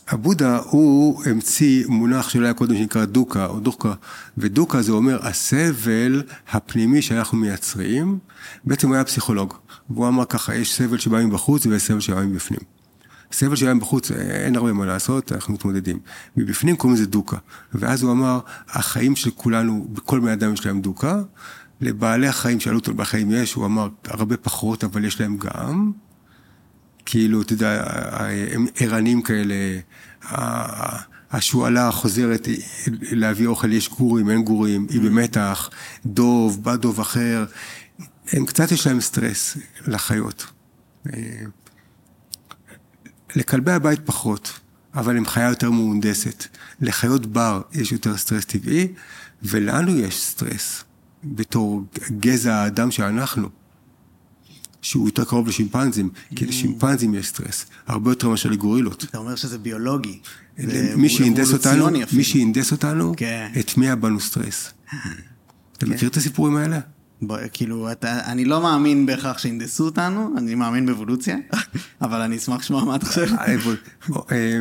B: הבודה הוא המציא מונח שלא היה קודם שנקרא דוקה או דוקה, ודוקה זה אומר הסבל הפנימי שאנחנו מייצרים, בעצם הוא היה פסיכולוג, והוא אמר ככה, יש סבל שבא מבחוץ ויש סבל שבא מבפנים. סבל שבא מבחוץ, אין הרבה מה לעשות, אנחנו מתמודדים. מבפנים קוראים לזה דוקה. ואז הוא אמר, החיים של כולנו, כל בני אדם יש להם דוקה, לבעלי החיים, שאלו אותו בחיים יש, הוא אמר, הרבה פחות, אבל יש להם גם. כאילו, אתה יודע, הם ערנים כאלה, השועלה חוזרת להביא אוכל, יש גורים, אין גורים, היא במתח, דוב, בא דוב אחר, הם קצת יש להם סטרס לחיות. לכלבי הבית פחות, אבל הם חיה יותר מהונדסת. לחיות בר יש יותר סטרס טבעי, ולנו יש סטרס, בתור גזע האדם שאנחנו. שהוא יותר קרוב לשימפנזים, כי לשימפנזים יש סטרס, הרבה יותר מאשר לגורילות.
A: אתה אומר שזה ביולוגי.
B: מי שהנדס אותנו. מי שהנדס אותנו,
A: כן.
B: הטמיע בנו סטרס. אתה מכיר את הסיפורים האלה?
A: ב- כאילו, אתה, אני לא מאמין בהכרח שהנדסו אותנו, אני מאמין באבולוציה, אבל אני אשמח לשמוע מה אתה חושב.
B: אה, בוא, בוא, אה,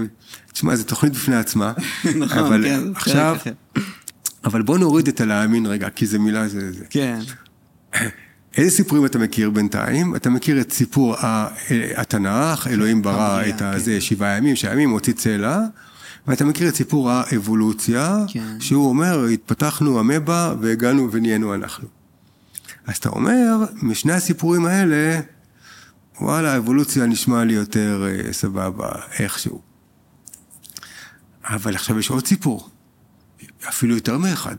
B: תשמע, זו תוכנית בפני עצמה.
A: נכון,
B: אבל
A: כן,
B: עכשיו,
A: אחר.
B: אבל בוא נוריד את הלהאמין רגע, כי זה מילה, זה... זה.
A: כן.
B: איזה סיפורים אתה מכיר בינתיים? אתה מכיר את סיפור ה- התנ"ך, אלוהים ברא את
A: כן.
B: הזה, שבעה ימים, שבעה ימים, הוציא צלע, ואתה מכיר את סיפור האבולוציה,
A: כן.
B: שהוא אומר, התפתחנו אמבה והגענו ונהיינו אנחנו. אז אתה אומר, משני הסיפורים האלה, וואלה, האבולוציה נשמע לי יותר אה, סבבה, איכשהו. אבל עכשיו יש עוד סיפור, אפילו יותר מאחד.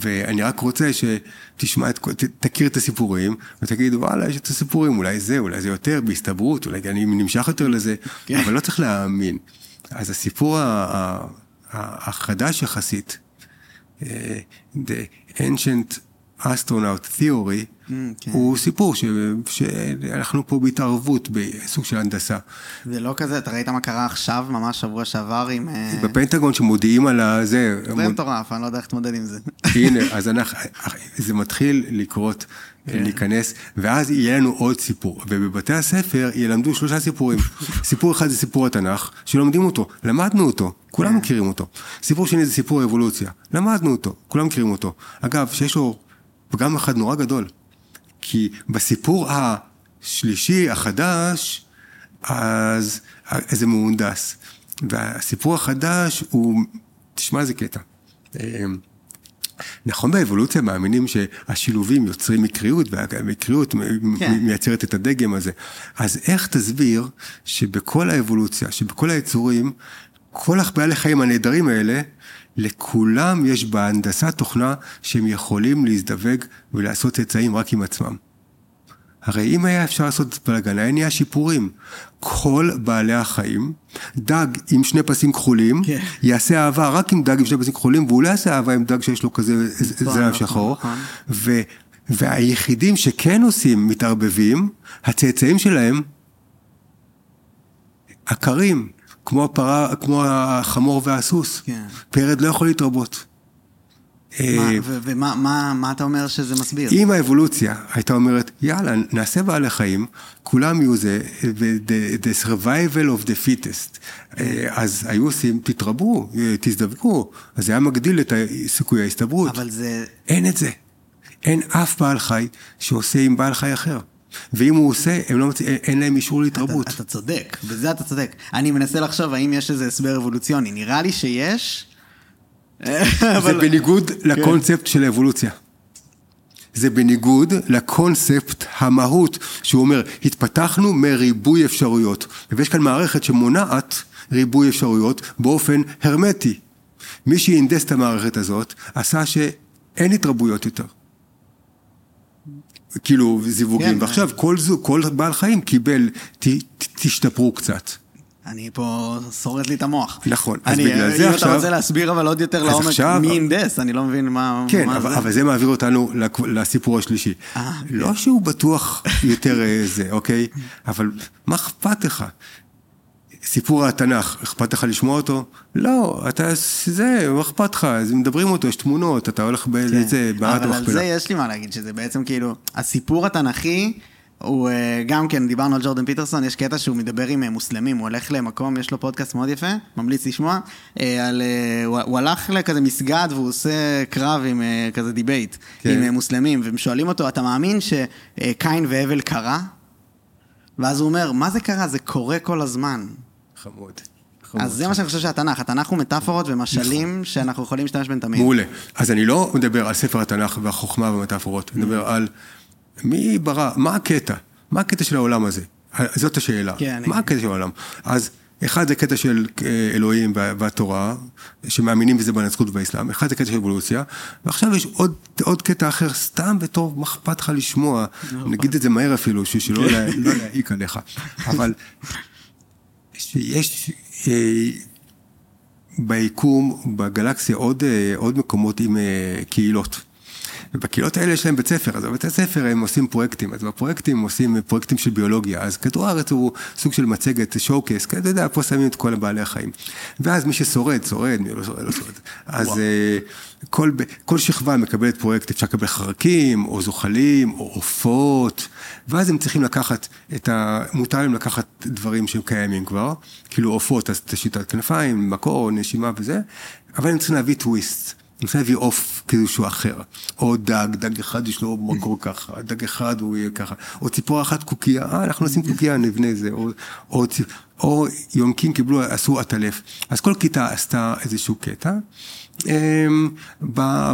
B: ואני רק רוצה שתשמע, את, ת, תכיר את הסיפורים, ותגיד, וואלה, יש את הסיפורים, אולי זה, אולי זה יותר, בהסתברות, אולי אני נמשך יותר לזה, כן. אבל לא צריך להאמין. אז הסיפור החדש יחסית, אה, The Ancient Astronaut Theory, mm, כן. הוא סיפור ש, שאנחנו פה בהתערבות בסוג של הנדסה.
A: זה לא כזה, אתה ראית מה קרה עכשיו, ממש שבוע שעבר עם... אה,
B: בפנטגון שמודיעים על הזה.
A: זה מטורף, אני לא יודע איך להתמודד עם זה.
B: הנה, אז אנחנו, זה מתחיל לקרות. כן. להיכנס, ואז יהיה לנו עוד סיפור. ובבתי הספר ילמדו שלושה סיפורים. סיפור אחד זה סיפור התנ"ך, שלומדים אותו, למדנו אותו, כולם כן. מכירים אותו. סיפור שני זה סיפור האבולוציה, למדנו אותו, כולם מכירים אותו. אגב, שיש לו פגם אחד נורא גדול, כי בסיפור השלישי, החדש, אז זה מהונדס. והסיפור החדש הוא, תשמע איזה קטע. אמ, נכון באבולוציה מאמינים שהשילובים יוצרים מקריות, והמקריות כן. מייצרת את הדגם הזה. אז איך תסביר שבכל האבולוציה, שבכל היצורים, כל בעלי החיים הנהדרים האלה, לכולם יש בהנדסת תוכנה שהם יכולים להזדווג ולעשות צאצאים רק עם עצמם. הרי אם היה אפשר לעשות בלאגן, היה נהיה שיפורים. כל בעלי החיים, דג עם שני פסים כחולים, כן. יעשה אהבה רק עם דג עם שני פסים כחולים, והוא לא יעשה אהבה עם דג שיש לו כזה זנב נכון, שחור. נכון. ו, והיחידים שכן עושים, מתערבבים, הצאצאים שלהם עקרים, כמו הפרה, כמו החמור והסוס. כן. פרד לא יכול להתרבות.
A: אה, ומה אתה אומר שזה מסביר?
B: אם האבולוציה הייתה אומרת, יאללה, נעשה בעלי חיים, כולם יהיו זה, the survival of the fittest. אה, אז היו עושים, תתרבו, אה, תזדווגו, אז זה היה מגדיל את סיכוי ההסתברות.
A: אבל זה...
B: אין את זה. אין אף בעל חי שעושה עם בעל חי אחר. ואם הוא עושה, לא מצ... אין להם אישור להתרבות.
A: אתה, אתה צודק, בזה אתה צודק. אני מנסה לחשוב האם יש איזה הסבר אבולוציוני. נראה לי שיש,
B: זה בניגוד לקונספט של האבולוציה. זה בניגוד לקונספט המהות, שהוא אומר, התפתחנו מריבוי אפשרויות. ויש כאן מערכת שמונעת ריבוי אפשרויות באופן הרמטי. מי שהנדס את המערכת הזאת, עשה שאין התרבויות יותר. כאילו זיווגים, כן, ועכשיו כל, כל בעל חיים קיבל, ת, תשתפרו קצת.
A: אני פה שורט לי את המוח.
B: נכון,
A: אז אני, בגלל זה אם עכשיו... אם אתה רוצה להסביר אבל עוד יותר לעומק עכשיו... מי אינדס, אני לא מבין מה,
B: כן,
A: מה
B: אבל, זה. אבל זה מעביר אותנו לסיפור השלישי. 아, אה, לא כן. שהוא בטוח יותר אה, זה, אוקיי? אבל מה אכפת לך? סיפור התנ"ך, אכפת לך לשמוע אותו? לא, אתה, זה, מה אכפת לך? אז מדברים אותו, יש תמונות, אתה הולך באיזה,
A: כן. מעט המכפלה. אבל על זה יש לי מה להגיד, שזה בעצם כאילו, הסיפור התנ"כי... הוא אה, גם כן, דיברנו על ג'ורדן פיטרסון, יש קטע שהוא מדבר עם אה, מוסלמים, הוא הולך למקום, יש לו פודקאסט מאוד יפה, ממליץ לשמוע, אה, על, הוא, הוא הלך לכזה מסגד והוא עושה קרב עם כזה debate, כן. עם מוסלמים, והם שואלים אותו, אתה מאמין שקין והבל קרה? ואז הוא אומר, מה זה קרה? זה קורה כל הזמן.
B: חמוד.
A: אז זה מה שאני חושב שהתנ"ך, התנ"ך הוא מטאפורות ומשלים נכון. שאנחנו יכולים להשתמש בהם תמיד.
B: מעולה. אז אני לא מדבר על ספר התנ"ך והחוכמה והמטאפורות, אני מדבר על מי ברא, מה הקטע? מה הקטע של העולם הזה? זאת השאלה. כן, מה. הקטע של העולם? אז אחד זה קטע של אה, אלוהים והתורה, שמאמינים בזה בנצחות ובאסלאם, אחד זה קטע של אבולוציה, ועכשיו יש עוד, עוד קטע אחר, סתם וטוב, מה אכפת לך לשמוע, לא, נגיד את זה מהר אפילו, שלא לא להעיק עליך, אבל יש אה, ביקום, בגלקסיה, עוד, אה, עוד מקומות עם קהילות. ובקהילות האלה יש להם בית ספר, אז בבית הספר הם עושים פרויקטים, אז בפרויקטים עושים פרויקטים של ביולוגיה, אז כדור הארץ הוא סוג של מצגת, שואו קייס, כי אתה יודע, פה שמים את כל הבעלי החיים. ואז מי ששורד, שורד, מי לא שורד, לא שורד. אז אה, כל, כל שכבה מקבלת פרויקט, אפשר לקבל חרקים, או זוחלים, או עופות, ואז הם צריכים לקחת את ה... מותר להם לקחת דברים שהם קיימים כבר, כאילו עופות, אז תשיטת כנפיים, מקור, נשימה וזה, אבל הם צריכים להביא טוויסט. רוצה להביא עוף שהוא אחר, או דג, דג אחד יש לו מקור ככה, דג אחד הוא יהיה ככה, או ציפור אחת קוקייה, אה, אנחנו נשים קוקייה, נבנה זה, או, או, או יונקים קיבלו, עשו עטלף. אז כל כיתה עשתה איזשהו קטע. הם,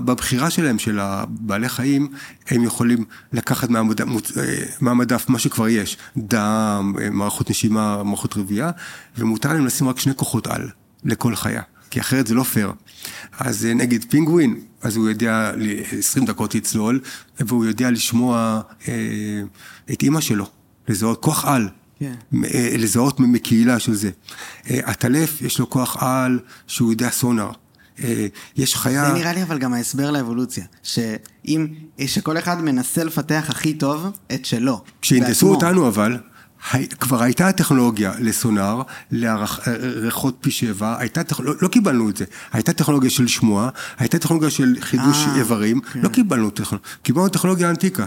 B: בבחירה שלהם, של הבעלי חיים, הם יכולים לקחת מהמדף, אה, מהמדף מה שכבר יש, דם, אה, מערכות נשימה, מערכות רבייה, ומותר להם לשים רק שני כוחות על לכל חיה. כי אחרת זה לא פייר. אז אה, נגיד פינגווין, אז הוא יודע ל- 20 דקות לצלול, והוא יודע לשמוע אה, את אימא שלו, לזהות כוח על.
A: כן.
B: אה, לזהות מקהילה של זה. אה, הטלף, יש לו כוח על שהוא יודע סונאר. אה, יש חיה...
A: זה נראה לי אבל גם ההסבר לאבולוציה. שאם, שכל אחד מנסה לפתח הכי טוב את שלו. בעצמו.
B: אותנו אבל, כבר הייתה טכנולוגיה לסונאר, לריחות פי שבע, הייתה. לא, לא קיבלנו את זה. הייתה טכנולוגיה של שמוע, הייתה טכנולוגיה של חידוש
A: אה,
B: איברים,
A: כן.
B: לא קיבלנו טכנולוגיה, קיבלנו טכנולוגיה ענתיקה.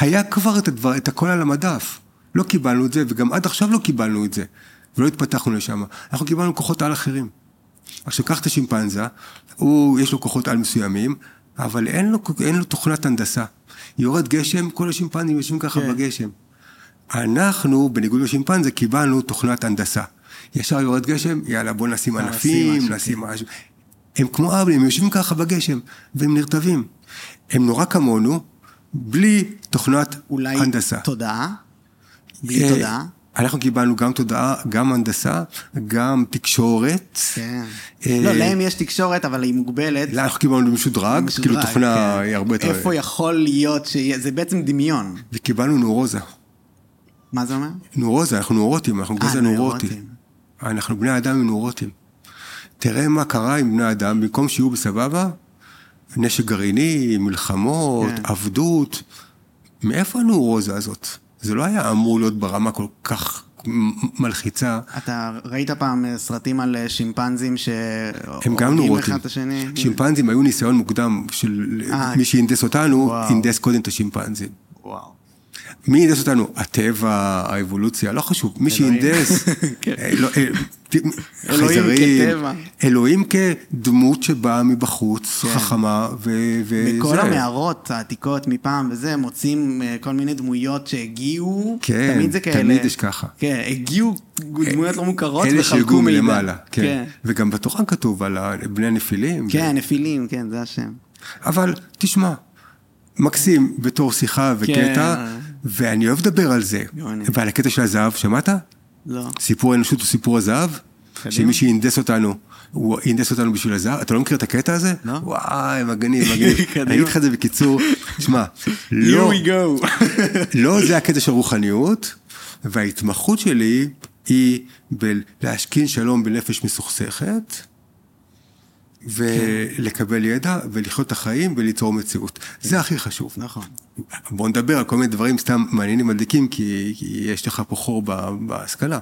B: היה כבר את, הדבר, את הכל על המדף. לא קיבלנו את זה, וגם עד עכשיו לא קיבלנו את זה. ולא התפתחנו לשם. אנחנו קיבלנו כוחות על אחרים. עכשיו, קח את השימפנזה, הוא, יש לו כוחות על מסוימים, אבל אין לו, אין לו תוכנת הנדסה. יורד גשם, כל השימפנזים יושבים ככה
A: כן.
B: בגשם. אנחנו, בניגוד לשימפנזה, קיבלנו תוכנת הנדסה. ישר יורד גשם, יאללה, בוא נשים ענפים,
A: נשים משהו,
B: נשים משהו. הם כמו אבלים, הם יושבים ככה בגשם, והם נרטבים. הם נורא כמונו, בלי תוכנת
A: אולי
B: הנדסה.
A: תודעה? בלי
B: אה,
A: תודעה?
B: אנחנו קיבלנו גם תודעה, גם הנדסה, גם תקשורת.
A: כן.
B: אה,
A: לא, להם יש תקשורת, אבל היא מוגבלת.
B: לא, אנחנו קיבלנו משודרג, כאילו תוכנה
A: כן.
B: היא הרבה יותר...
A: איפה יכול להיות שיהיה, זה בעצם דמיון.
B: וקיבלנו נורוזה.
A: מה זה אומר?
B: נורוזה, אנחנו נורוטים, אנחנו
A: אה,
B: גזע נורוטי.
A: נוירוטים.
B: אנחנו בני אדם עם נורוטים. תראה מה קרה עם בני אדם, במקום שיהיו בסבבה, נשק גרעיני, מלחמות,
A: כן.
B: עבדות. מאיפה הנורוזה הזאת? זה לא היה אמור להיות ברמה כל כך מלחיצה.
A: אתה ראית פעם אה, סרטים על אה, שימפנזים ש...
B: הם גם
A: הורגים
B: נורוטים.
A: אחד את השני?
B: שימפנזים היו ניסיון מוקדם של
A: אה,
B: מי שהנדס אותנו,
A: וואו.
B: הנדס קודם את השימפנזים.
A: וואו.
B: מי הנדס אותנו? הטבע, האבולוציה, לא חשוב. מי. שהנדס,
A: כן.
B: אה, לא, אה, חייזרים. אלוהים כדמות שבאה מבחוץ,
A: כן.
B: חכמה, וזה.
A: בכל המערות העתיקות מפעם וזה, מוצאים אה, כל מיני דמויות שהגיעו,
B: כן,
A: תמיד זה כאלה.
B: תמיד יש ככה.
A: כן, הגיעו דמויות לא מוכרות
B: אלה
A: וחלקו
B: שהגיעו
A: מידע.
B: מלמעלה, כן. וגם בתורה כתוב על בני הנפילים.
A: כן, נפילים, כן, זה השם.
B: אבל תשמע, מקסים בתור שיחה וקטע,
A: כן.
B: ואני אוהב לדבר על זה.
A: גאוני.
B: ועל הקטע של הזהב, שמעת?
A: לא.
B: סיפור האנושות הוא סיפור הזהב?
A: קדימה.
B: שמי שהנדס אותנו, הוא הנדס אותנו בשביל הזהב? אתה לא מכיר את הקטע הזה?
A: לא.
B: וואי, מגניב, מגניב. אני אגיד לך את זה בקיצור, שמע,
A: Here
B: לא,
A: we go.
B: לא זה הקטע של רוחניות, וההתמחות שלי היא בלהשכין שלום בנפש מסוכסכת, ולקבל ידע, ולחיות את החיים, וליצור מציאות. זה הכי חשוב.
A: נכון.
B: בוא נדבר על כל מיני דברים סתם מעניינים מדליקים, כי, כי יש לך פה חור בהשכלה.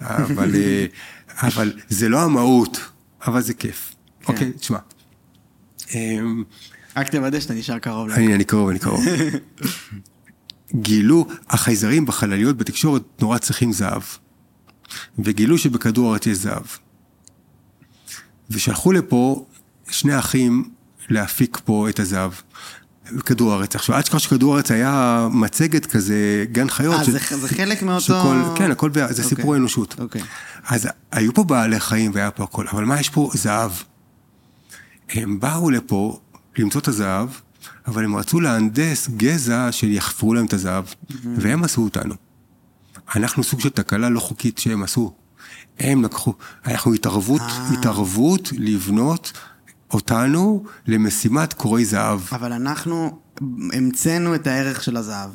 B: אבל, אה, אבל זה לא המהות, אבל זה כיף.
A: כן.
B: אוקיי, תשמע. אמ,
A: רק תוודא שאתה נשאר קרוב.
B: אני, אני קרוב, אני קרוב. גילו, החייזרים בחלליות בתקשורת נורא צריכים זהב. וגילו שבכדור הארץ יש זהב. ושלחו לפה שני אחים להפיק פה את הזהב. בכדור הארץ. עכשיו, עד שכח שכדור הארץ היה מצגת כזה, גן חיות.
A: אה,
B: של-
A: זה- זה חלק מאותו-
B: שכל, כן, הכל, זה
A: אוקיי.
B: סיפור האנושות.
A: אוקיי.
B: אז היו פה בעלי חיים והיה פה הכל, אבל מה יש פה? זהב. הם באו לפה למצוא את הזהב, אבל הם רצו להנדס גזע שיחפרו להם את הזהב, והם עשו אותנו. אנחנו סוג של תקלה לא חוקית שהם עשו. הם לקחו, אנחנו התערבות,
A: אה.
B: התערבות לבנות אותנו למשימת קורי זהב.
A: אבל אנחנו המצאנו את הערך של הזהב.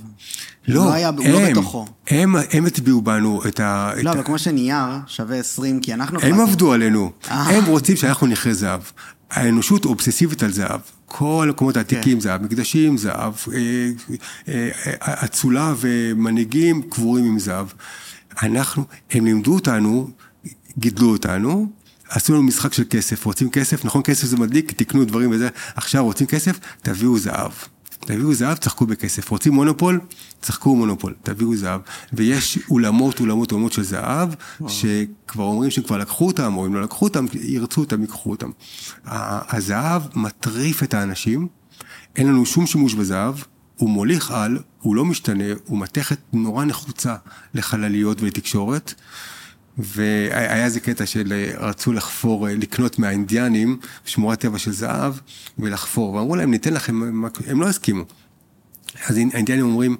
B: לא,
A: הוא היה, לא
B: הם,
A: בתוכו.
B: הם, הם הטביעו בנו את ה...
A: לא,
B: את
A: אבל
B: ה-
A: כמו שנייר שווה 20, כי אנחנו...
B: הם
A: החלטנו.
B: עבדו עלינו,
A: אה.
B: הם רוצים שאנחנו נכרה זהב. האנושות אובססיבית על זהב. כל המקומות העתיקים
A: כן.
B: זהב, מקדשים זהב, אה, אצולה ומנהיגים קבורים עם זהב. אנחנו, הם לימדו אותנו, גידלו אותנו, עשו לנו משחק של כסף. רוצים כסף? נכון, כסף זה מדליק, תקנו דברים וזה. עכשיו רוצים כסף? תביאו זהב. תביאו זהב, תשחקו בכסף. רוצים מונופול? תשחקו מונופול, תביאו זהב. ויש אולמות, אולמות, אולמות של זהב, שכבר אומרים שכבר לקחו אותם, או אם לא לקחו אותם, ירצו אותם, ייקחו אותם. הזהב מטריף את האנשים, אין לנו שום שימוש בזהב, הוא מוליך על, הוא לא משתנה, הוא מתכת נורא נחוצה לחלליות ולתקשורת. והיה איזה קטע של אה, רצו לחפור, אה, לקנות מהאינדיאנים שמורת טבע של זהב ולחפור, ואמרו להם ניתן לכם, הם לא הסכימו. אז האינדיאנים אומרים,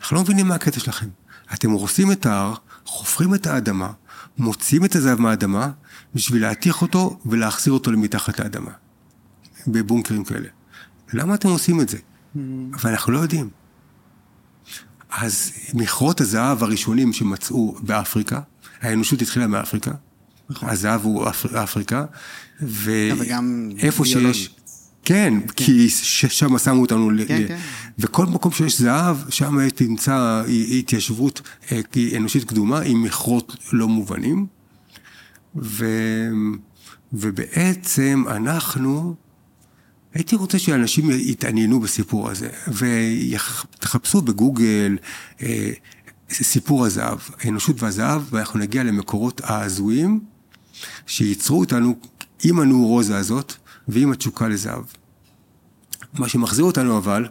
B: אנחנו לא מבינים מה הקטע שלכם. אתם הורסים את ההר, חופרים את האדמה, מוציאים את הזהב מהאדמה, בשביל להתיך אותו ולהחזיר אותו למתחת לאדמה. בבונקרים כאלה. למה אתם עושים את זה? Mm. אבל אנחנו לא יודעים. אז מכרות הזהב הראשונים שמצאו באפריקה, האנושות התחילה מאפריקה, נכון. הזהב הוא אפר, אפריקה, ואיפה שיש... כן, כן, כי שם שמו אותנו, כן, ל... כן. וכל מקום שיש זהב, שם תמצא התיישבות אה, אנושית קדומה עם מכרות לא מובנים. ו... ובעצם אנחנו, הייתי רוצה שאנשים יתעניינו בסיפור הזה, ותחפשו בגוגל אה, סיפור הזהב, האנושות והזהב, ואנחנו נגיע למקורות ההזויים שייצרו אותנו עם הנורוזה הזאת ועם התשוקה לזהב. מה שמחזיר אותנו אבל...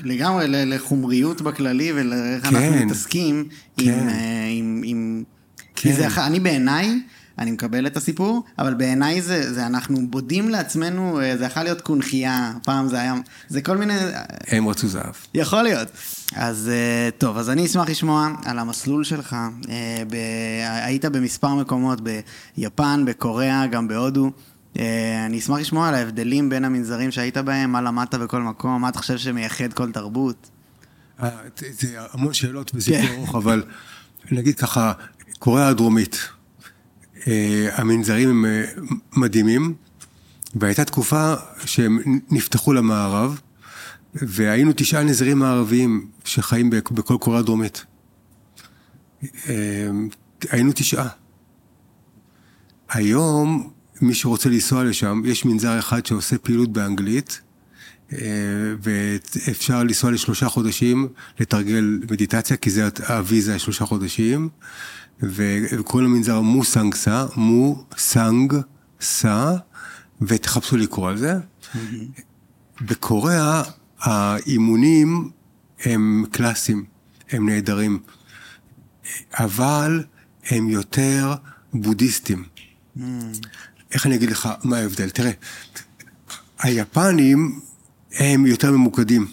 A: לגמרי לחומריות בכללי ולאיך כן, אנחנו מתעסקים כן. עם, אה, עם, עם... כן. כי זה, אני בעיניי, אני מקבל את הסיפור, אבל בעיניי זה, זה אנחנו בודים לעצמנו, אה, זה יכול להיות קונכייה, פעם זה היה, זה כל מיני...
B: הם רצו זהב.
A: יכול להיות. אז אה, טוב, אז אני אשמח לשמוע על המסלול שלך. אה, ב... היית במספר מקומות, ביפן, בקוריאה, גם בהודו. אני אשמח לשמוע על ההבדלים בין המנזרים שהיית בהם, מה למדת בכל מקום, מה אתה חושב שמייחד כל תרבות.
B: זה המון שאלות וסיפור כן. ארוך, אבל נגיד ככה, קוריאה הדרומית. אה, המנזרים הם אה, מדהימים, והייתה תקופה שהם נפתחו למערב, והיינו תשעה נזירים מערביים שחיים בכל קורה דרומית. אה, היינו תשעה. היום, מי שרוצה לנסוע לשם, יש מנזר אחד שעושה פעילות באנגלית, ואפשר לנסוע לשלושה חודשים, לתרגל מדיטציה, כי זה הוויזה שלושה חודשים. וקוראים למנזר מוסנג סא, מוסנג סא, ותחפשו לקרוא על זה. בקוריאה האימונים הם קלאסיים, הם נהדרים, אבל הם יותר בודהיסטים. איך אני אגיד לך מה ההבדל? תראה, היפנים הם יותר ממוקדים.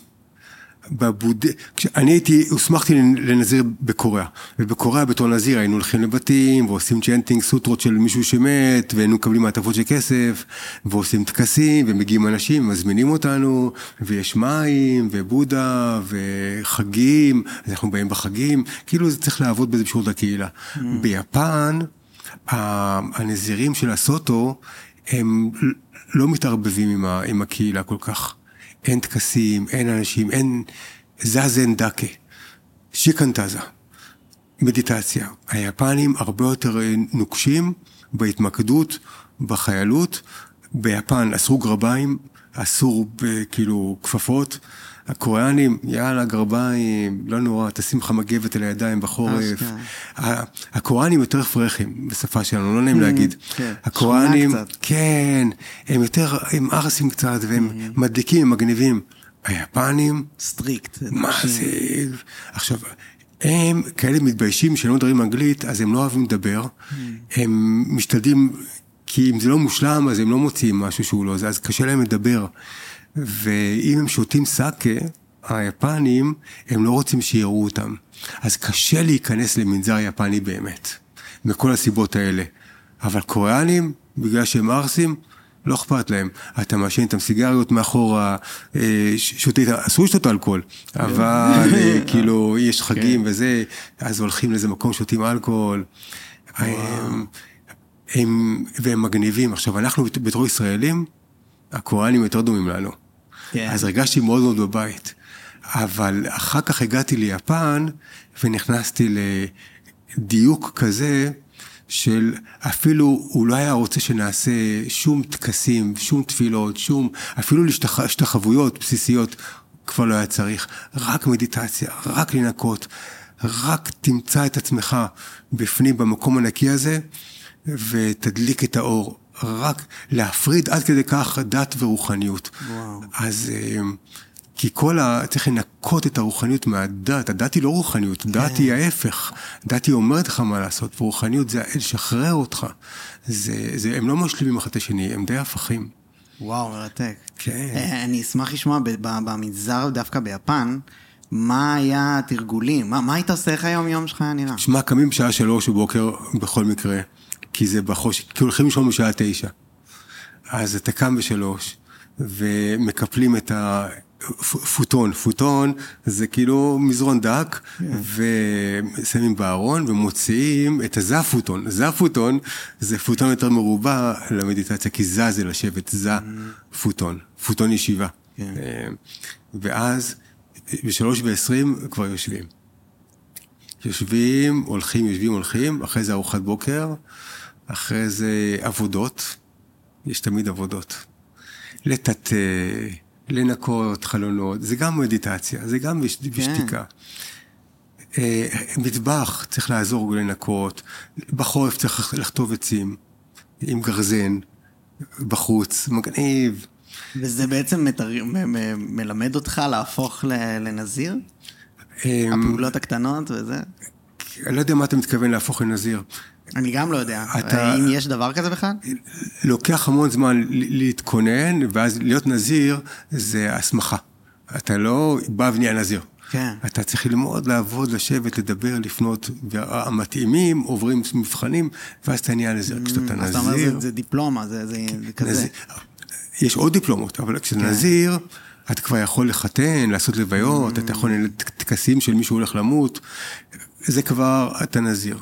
B: בבוד... כשאני הייתי, הוסמכתי לנזיר בקוריאה, ובקוריאה בתור נזיר היינו הולכים לבתים, ועושים צ'נטינג סוטרות של מישהו שמת, והיינו מקבלים מעטפות של כסף, ועושים טקסים, ומגיעים אנשים, מזמינים אותנו, ויש מים, ובודה, וחגים, אז אנחנו באים בחגים, כאילו זה צריך לעבוד בזה בשירות הקהילה. Mm. ביפן, הנזירים של הסוטו, הם לא מתערבבים עם, ה, עם הקהילה כל כך. אין טקסים, אין אנשים, אין זזן דקה, שיקנטזה, מדיטציה. היפנים הרבה יותר נוקשים בהתמקדות, בחיילות. ביפן אסרו גרביים, אסור כאילו כפפות. הקוריאנים, יאללה, גרביים, לא נורא, תשים לך מגבת על הידיים בחורף. הקוריאנים יותר פרחים בשפה שלנו, לא נעים mm-hmm. להגיד.
A: כן, הקוריאנים,
B: כן, הם יותר, הם ארסים קצת, והם mm-hmm. מדליקים, הם מגניבים. היפנים...
A: strict.
B: מה זה... עכשיו, הם כאלה מתביישים שהם לא מדברים אנגלית, אז הם לא אוהבים לדבר. Mm. הם משתדלים, כי אם זה לא מושלם, אז הם לא מוציאים משהו שהוא לא זה, אז קשה להם לדבר. ואם הם שותים סאקה, היפנים, הם לא רוצים שיראו אותם. אז קשה להיכנס למנזר יפני באמת, מכל הסיבות האלה. אבל קוריאנים, בגלל שהם ערסים, לא אכפת להם. אתה מעשן איתם סיגריות מאחורה, אה, שותה איתם, אסור לשתות אלכוהול, אבל אה, כאילו, יש חגים כן. וזה, אז הולכים לאיזה מקום, שותים אלכוהול. הם, הם, והם מגניבים. עכשיו, אנחנו בתור ישראלים, הקוריאנים יותר דומים לנו. כן. אז הרגשתי מאוד מאוד בבית. אבל אחר כך הגעתי ליפן ונכנסתי לדיוק כזה של אפילו הוא לא היה רוצה שנעשה שום טקסים, שום תפילות, שום, אפילו להשתחוויות בסיסיות כבר לא היה צריך. רק מדיטציה, רק לנקות, רק תמצא את עצמך בפנים במקום הנקי הזה ותדליק את האור. רק להפריד עד כדי כך דת ורוחניות. וואו. אז... אה, כי כל ה... צריך לנקות את הרוחניות מהדת. הדת היא לא רוחניות, דת כן. היא ההפך. דת היא אומרת לך מה לעשות, ורוחניות זה לשחרר אותך. זה, זה, הם לא משלימים אחד את השני, הם די הפכים.
A: וואו, מרתק.
B: כן.
A: אה, אני אשמח לשמוע במגזר, דווקא ביפן, מה היה התרגולים? מה, מה היית עושה? איך היום יום שלך היה נראה?
B: שמע, קמים בשעה שלוש בבוקר בכל מקרה, כי זה בחושך, כי הולכים לישון בשעה תשע. אז אתה קם בשלוש, ומקפלים את הפוטון. פוטון זה כאילו מזרון דק, yeah. ושמים בארון ומוציאים את הזפוטון. זפוטון זה פוטון יותר מרובע למדיטציה, כי זע זה לשבת, זע mm. פוטון, פוטון ישיבה. Yeah. כן. ואז בשלוש ועשרים כבר יושבים. יושבים, הולכים, יושבים, הולכים, אחרי זה ארוחת בוקר, אחרי זה עבודות, יש תמיד עבודות. לטאטא, לנקות חלונות, זה גם מדיטציה, זה גם כן. בשתיקה. אה, מטבח, צריך לעזור לנקות, בחורף צריך לכתוב עצים, עם גרזן, בחוץ, מגניב.
A: וזה בעצם מתר... מ- מ- מלמד אותך להפוך לנזיר? אמ, הפעולות הקטנות וזה?
B: אני לא יודע מה אתה מתכוון להפוך לנזיר.
A: אני גם לא יודע. אתה... אם יש דבר כזה בכלל?
B: לוקח המון זמן להתכונן, ואז להיות נזיר זה הסמכה. אתה לא בא ונהיה נזיר.
A: כן.
B: אתה צריך ללמוד, לעבוד, לשבת, לדבר, לפנות, והמתאימים עוברים מבחנים, ואז אתה נהיה נזיר.
A: כשאתה נזיר... אז אתה אומר, זה, זה דיפלומה, זה, זה, זה כזה. נזיר,
B: יש עוד דיפלומות, אבל כשאתה כן. נזיר, אתה כבר יכול לחתן, לעשות לוויות, mm. אתה יכול לנהל טקסים של מישהו הולך למות, זה כבר, אתה נזיר.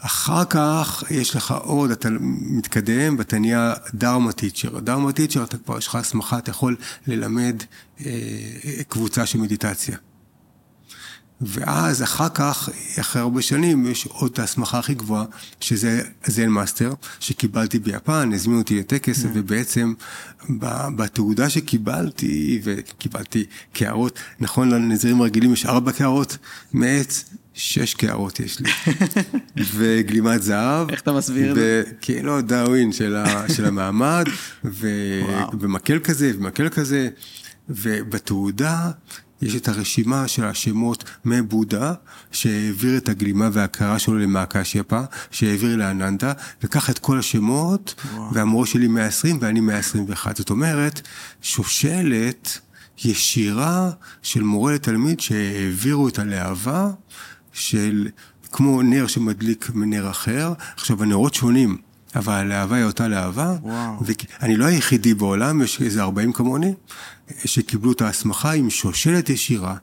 B: אחר כך יש לך עוד, אתה מתקדם ואתה נהיה Dharma teacher. Dharma teacher, אתה כבר, יש לך הסמכה, אתה יכול ללמד אה, קבוצה של מדיטציה. ואז אחר כך, אחרי הרבה שנים, יש עוד את ההסמכה הכי גבוהה, שזה Zen master, שקיבלתי ביפן, הזמינו אותי לטקס, mm. ובעצם בתעודה שקיבלתי, וקיבלתי קערות, נכון לנזירים רגילים יש ארבע קערות מעץ, שש קערות יש לי, וגלימת זהב.
A: איך אתה מסביר את זה?
B: לא, דאווין של, של המעמד, ו, ומקל כזה, ומקל כזה, ובתעודה יש את הרשימה של השמות מבודה, שהעביר את הגלימה וההכרה שלו למאקשייפה, שהעביר לאננדה, לקח את כל השמות, וואו. והמורה שלי 120 ואני 121. זאת אומרת, שושלת ישירה של מורה לתלמיד שהעבירו את הלהבה של, כמו נר שמדליק מנר אחר. עכשיו, הנרות שונים. אבל הלהבה היא אותה להבה. ואני לא היחידי בעולם, יש איזה 40 כמוני, שקיבלו את ההסמכה עם שושלת ישירה,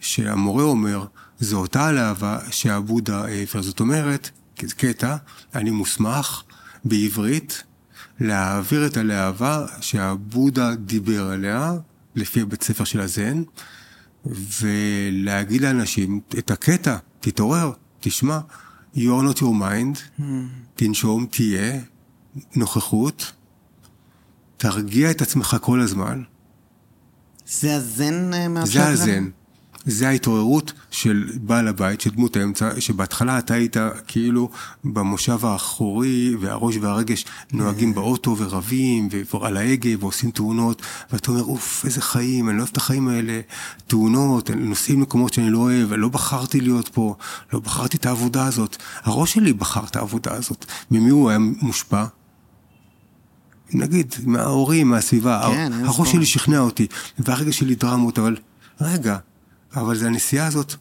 B: שהמורה אומר, זו אותה הלהבה שהבודה העביר. זאת אומרת, קטע, אני מוסמך בעברית להעביר את הלהבה שהבודה דיבר עליה, לפי הבית ספר של הזן, ולהגיד לאנשים את הקטע, תתעורר, תשמע. you are not your mind, mm. תנשום, תהיה, נוכחות, תרגיע את עצמך כל הזמן.
A: זה הזן אה,
B: מאפשר זה הזן. זה ההתעוררות של בעל הבית, של דמות האמצע, שבהתחלה אתה היית כאילו במושב האחורי, והראש והרגש נוהגים באוטו ורבים, ועל ההגה ועושים תאונות, ואתה אומר, אוף, איזה חיים, אני לא אוהב את החיים האלה, תאונות, נוסעים למקומות שאני לא אוהב, לא בחרתי להיות פה, לא בחרתי את העבודה הזאת. הראש שלי בחר את העבודה הזאת. ממי הוא היה מושפע? נגיד, מההורים, מהסביבה. כן, הראש שלי שכנע אותי, והרגע שלי דרמות, אבל רגע, אבל זה הנסיעה הזאת,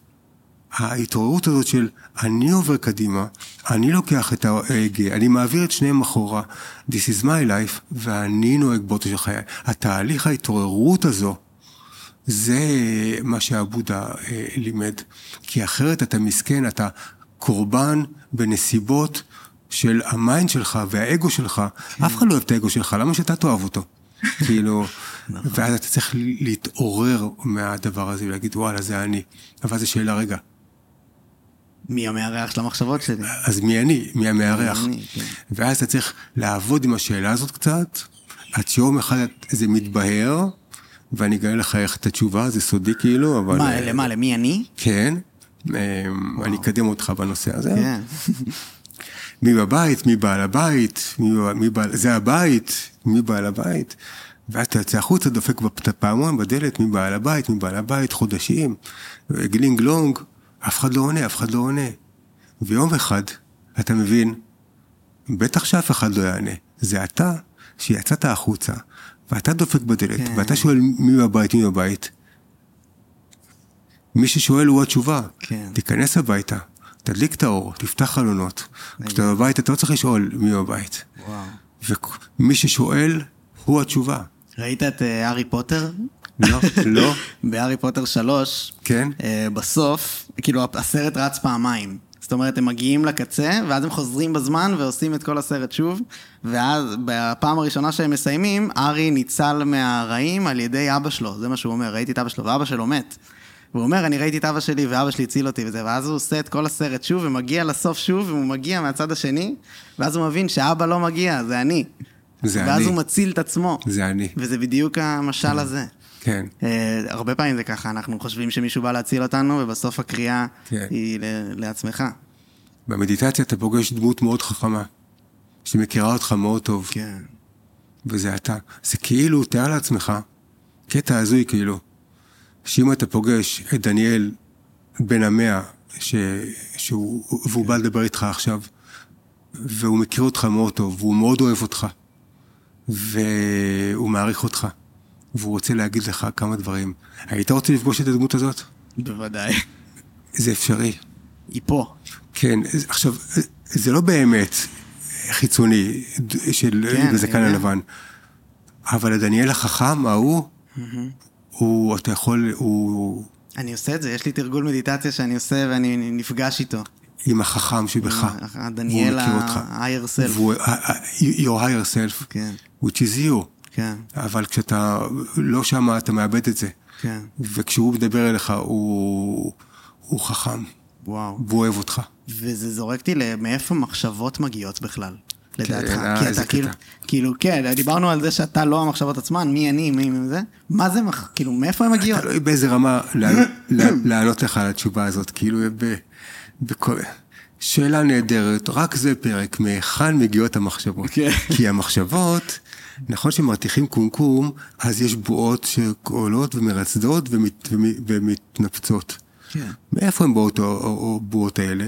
B: ההתעוררות הזאת של אני עובר קדימה, אני לוקח את ההגה, אני מעביר את שניהם אחורה, This is my life, ואני נוהג באותו של חיי. התהליך ההתעוררות הזו, זה מה שעבודה אה, לימד. כי אחרת אתה מסכן, אתה קורבן בנסיבות של המיינד שלך והאגו שלך. אף אחד לא אוהב את האגו שלך, למה שאתה תאהב אותו? כאילו, נכון. ואז אתה צריך להתעורר מהדבר הזה ולהגיד, וואלה, זה אני. אבל זו שאלה, רגע.
A: מי המארח של המחשבות שלי?
B: אז מי אני? מי המארח? כן. ואז אתה צריך לעבוד עם השאלה הזאת קצת, עד שיום אחד זה מתבהר, ואני אגלה לך איך את התשובה, זה סודי כאילו, אבל...
A: מה, למה, למי אני?
B: כן. אמ, אני אקדם אותך בנושא הזה. כן. מי בבית, מי בעל הבית, מי, מי בעל, זה הבית, מי בעל הבית. ואז אתה יוצא החוצה, דופק בפעמון, בדלת, מי בעל הבית, מי בעל הבית, חודשים, דינג דונג, אף אחד לא עונה, אף אחד לא עונה. ויום אחד, אתה מבין, בטח שאף אחד לא יענה. זה אתה שיצאת החוצה, ואתה דופק בדלת, כן. ואתה שואל מי בבית, מי בבית. מי ששואל הוא התשובה.
A: כן.
B: תיכנס הביתה, תדליק את האור, תפתח חלונות. כשאתה בבית אתה לא צריך לשאול מי בבית.
A: וואו.
B: ומי ששואל הוא התשובה.
A: ראית את אה, הארי פוטר?
B: לא, לא,
A: בהארי פוטר 3,
B: כן.
A: אה, בסוף, כאילו הסרט רץ פעמיים. זאת אומרת, הם מגיעים לקצה, ואז הם חוזרים בזמן ועושים את כל הסרט שוב, ואז בפעם הראשונה שהם מסיימים, ארי ניצל מהרעים על ידי אבא שלו, זה מה שהוא אומר, ראיתי את אבא שלו, ואבא שלו מת. והוא אומר, אני ראיתי את אבא שלי, ואבא שלי הציל אותי וזה, ואז הוא עושה את כל הסרט שוב, ומגיע לסוף שוב, והוא מגיע מהצד השני, ואז הוא מבין שאבא לא מגיע, זה אני.
B: זה
A: ואז
B: אני.
A: הוא מציל את עצמו.
B: זה אני.
A: וזה בדיוק המשל הזה.
B: כן.
A: אה, הרבה פעמים זה ככה, אנחנו חושבים שמישהו בא להציל אותנו, ובסוף הקריאה
B: כן.
A: היא לעצמך.
B: במדיטציה אתה פוגש דמות מאוד חכמה, שמכירה אותך מאוד טוב,
A: כן.
B: וזה אתה. זה כאילו, תאר לעצמך, קטע הזוי כאילו, שאם אתה פוגש את דניאל בן המאה, ש... שהוא... והוא בא לדבר איתך עכשיו, והוא מכיר אותך מאוד טוב, והוא מאוד אוהב אותך, והוא מעריך אותך, והוא רוצה להגיד לך כמה דברים. היית רוצה לפגוש את הדמות הזאת?
A: בוודאי.
B: זה אפשרי.
A: היא פה.
B: כן, עכשיו, זה לא באמת חיצוני של
A: כן,
B: הזקן
A: יודע.
B: הלבן, אבל הדניאל החכם, ההוא, הוא, אתה יכול, הוא
A: אני עושה את זה, יש לי תרגול מדיטציה שאני עושה ואני נפגש איתו.
B: עם החכם שבך, אותך.
A: ה-higher self.
B: והוא, your higher self,
A: כן,
B: which is you,
A: כן,
B: אבל כשאתה לא שם, אתה מאבד את זה.
A: כן.
B: וכשהוא מדבר אליך, הוא, הוא חכם,
A: וואו.
B: והוא אוהב אותך.
A: וזה זורק אותי למאיפה מחשבות מגיעות בכלל, לדעתך.
B: אה,
A: כי אתה כאילו. כאילו, כן, דיברנו על זה שאתה לא המחשבות עצמן, מי אני, מי זה, מה זה, מח- כאילו, מאיפה הן מגיעות?
B: תלוי באיזה רמה לענות- לך על התשובה הזאת, כאילו. שאלה נהדרת, רק זה פרק, מהיכן מגיעות המחשבות.
A: כן.
B: כי המחשבות, נכון שמרתיחים קומקום, אז יש בועות שעולות ומרצדות ומת, ומ- ומתנפצות.
A: כן.
B: מאיפה הן באות הבועות האלה?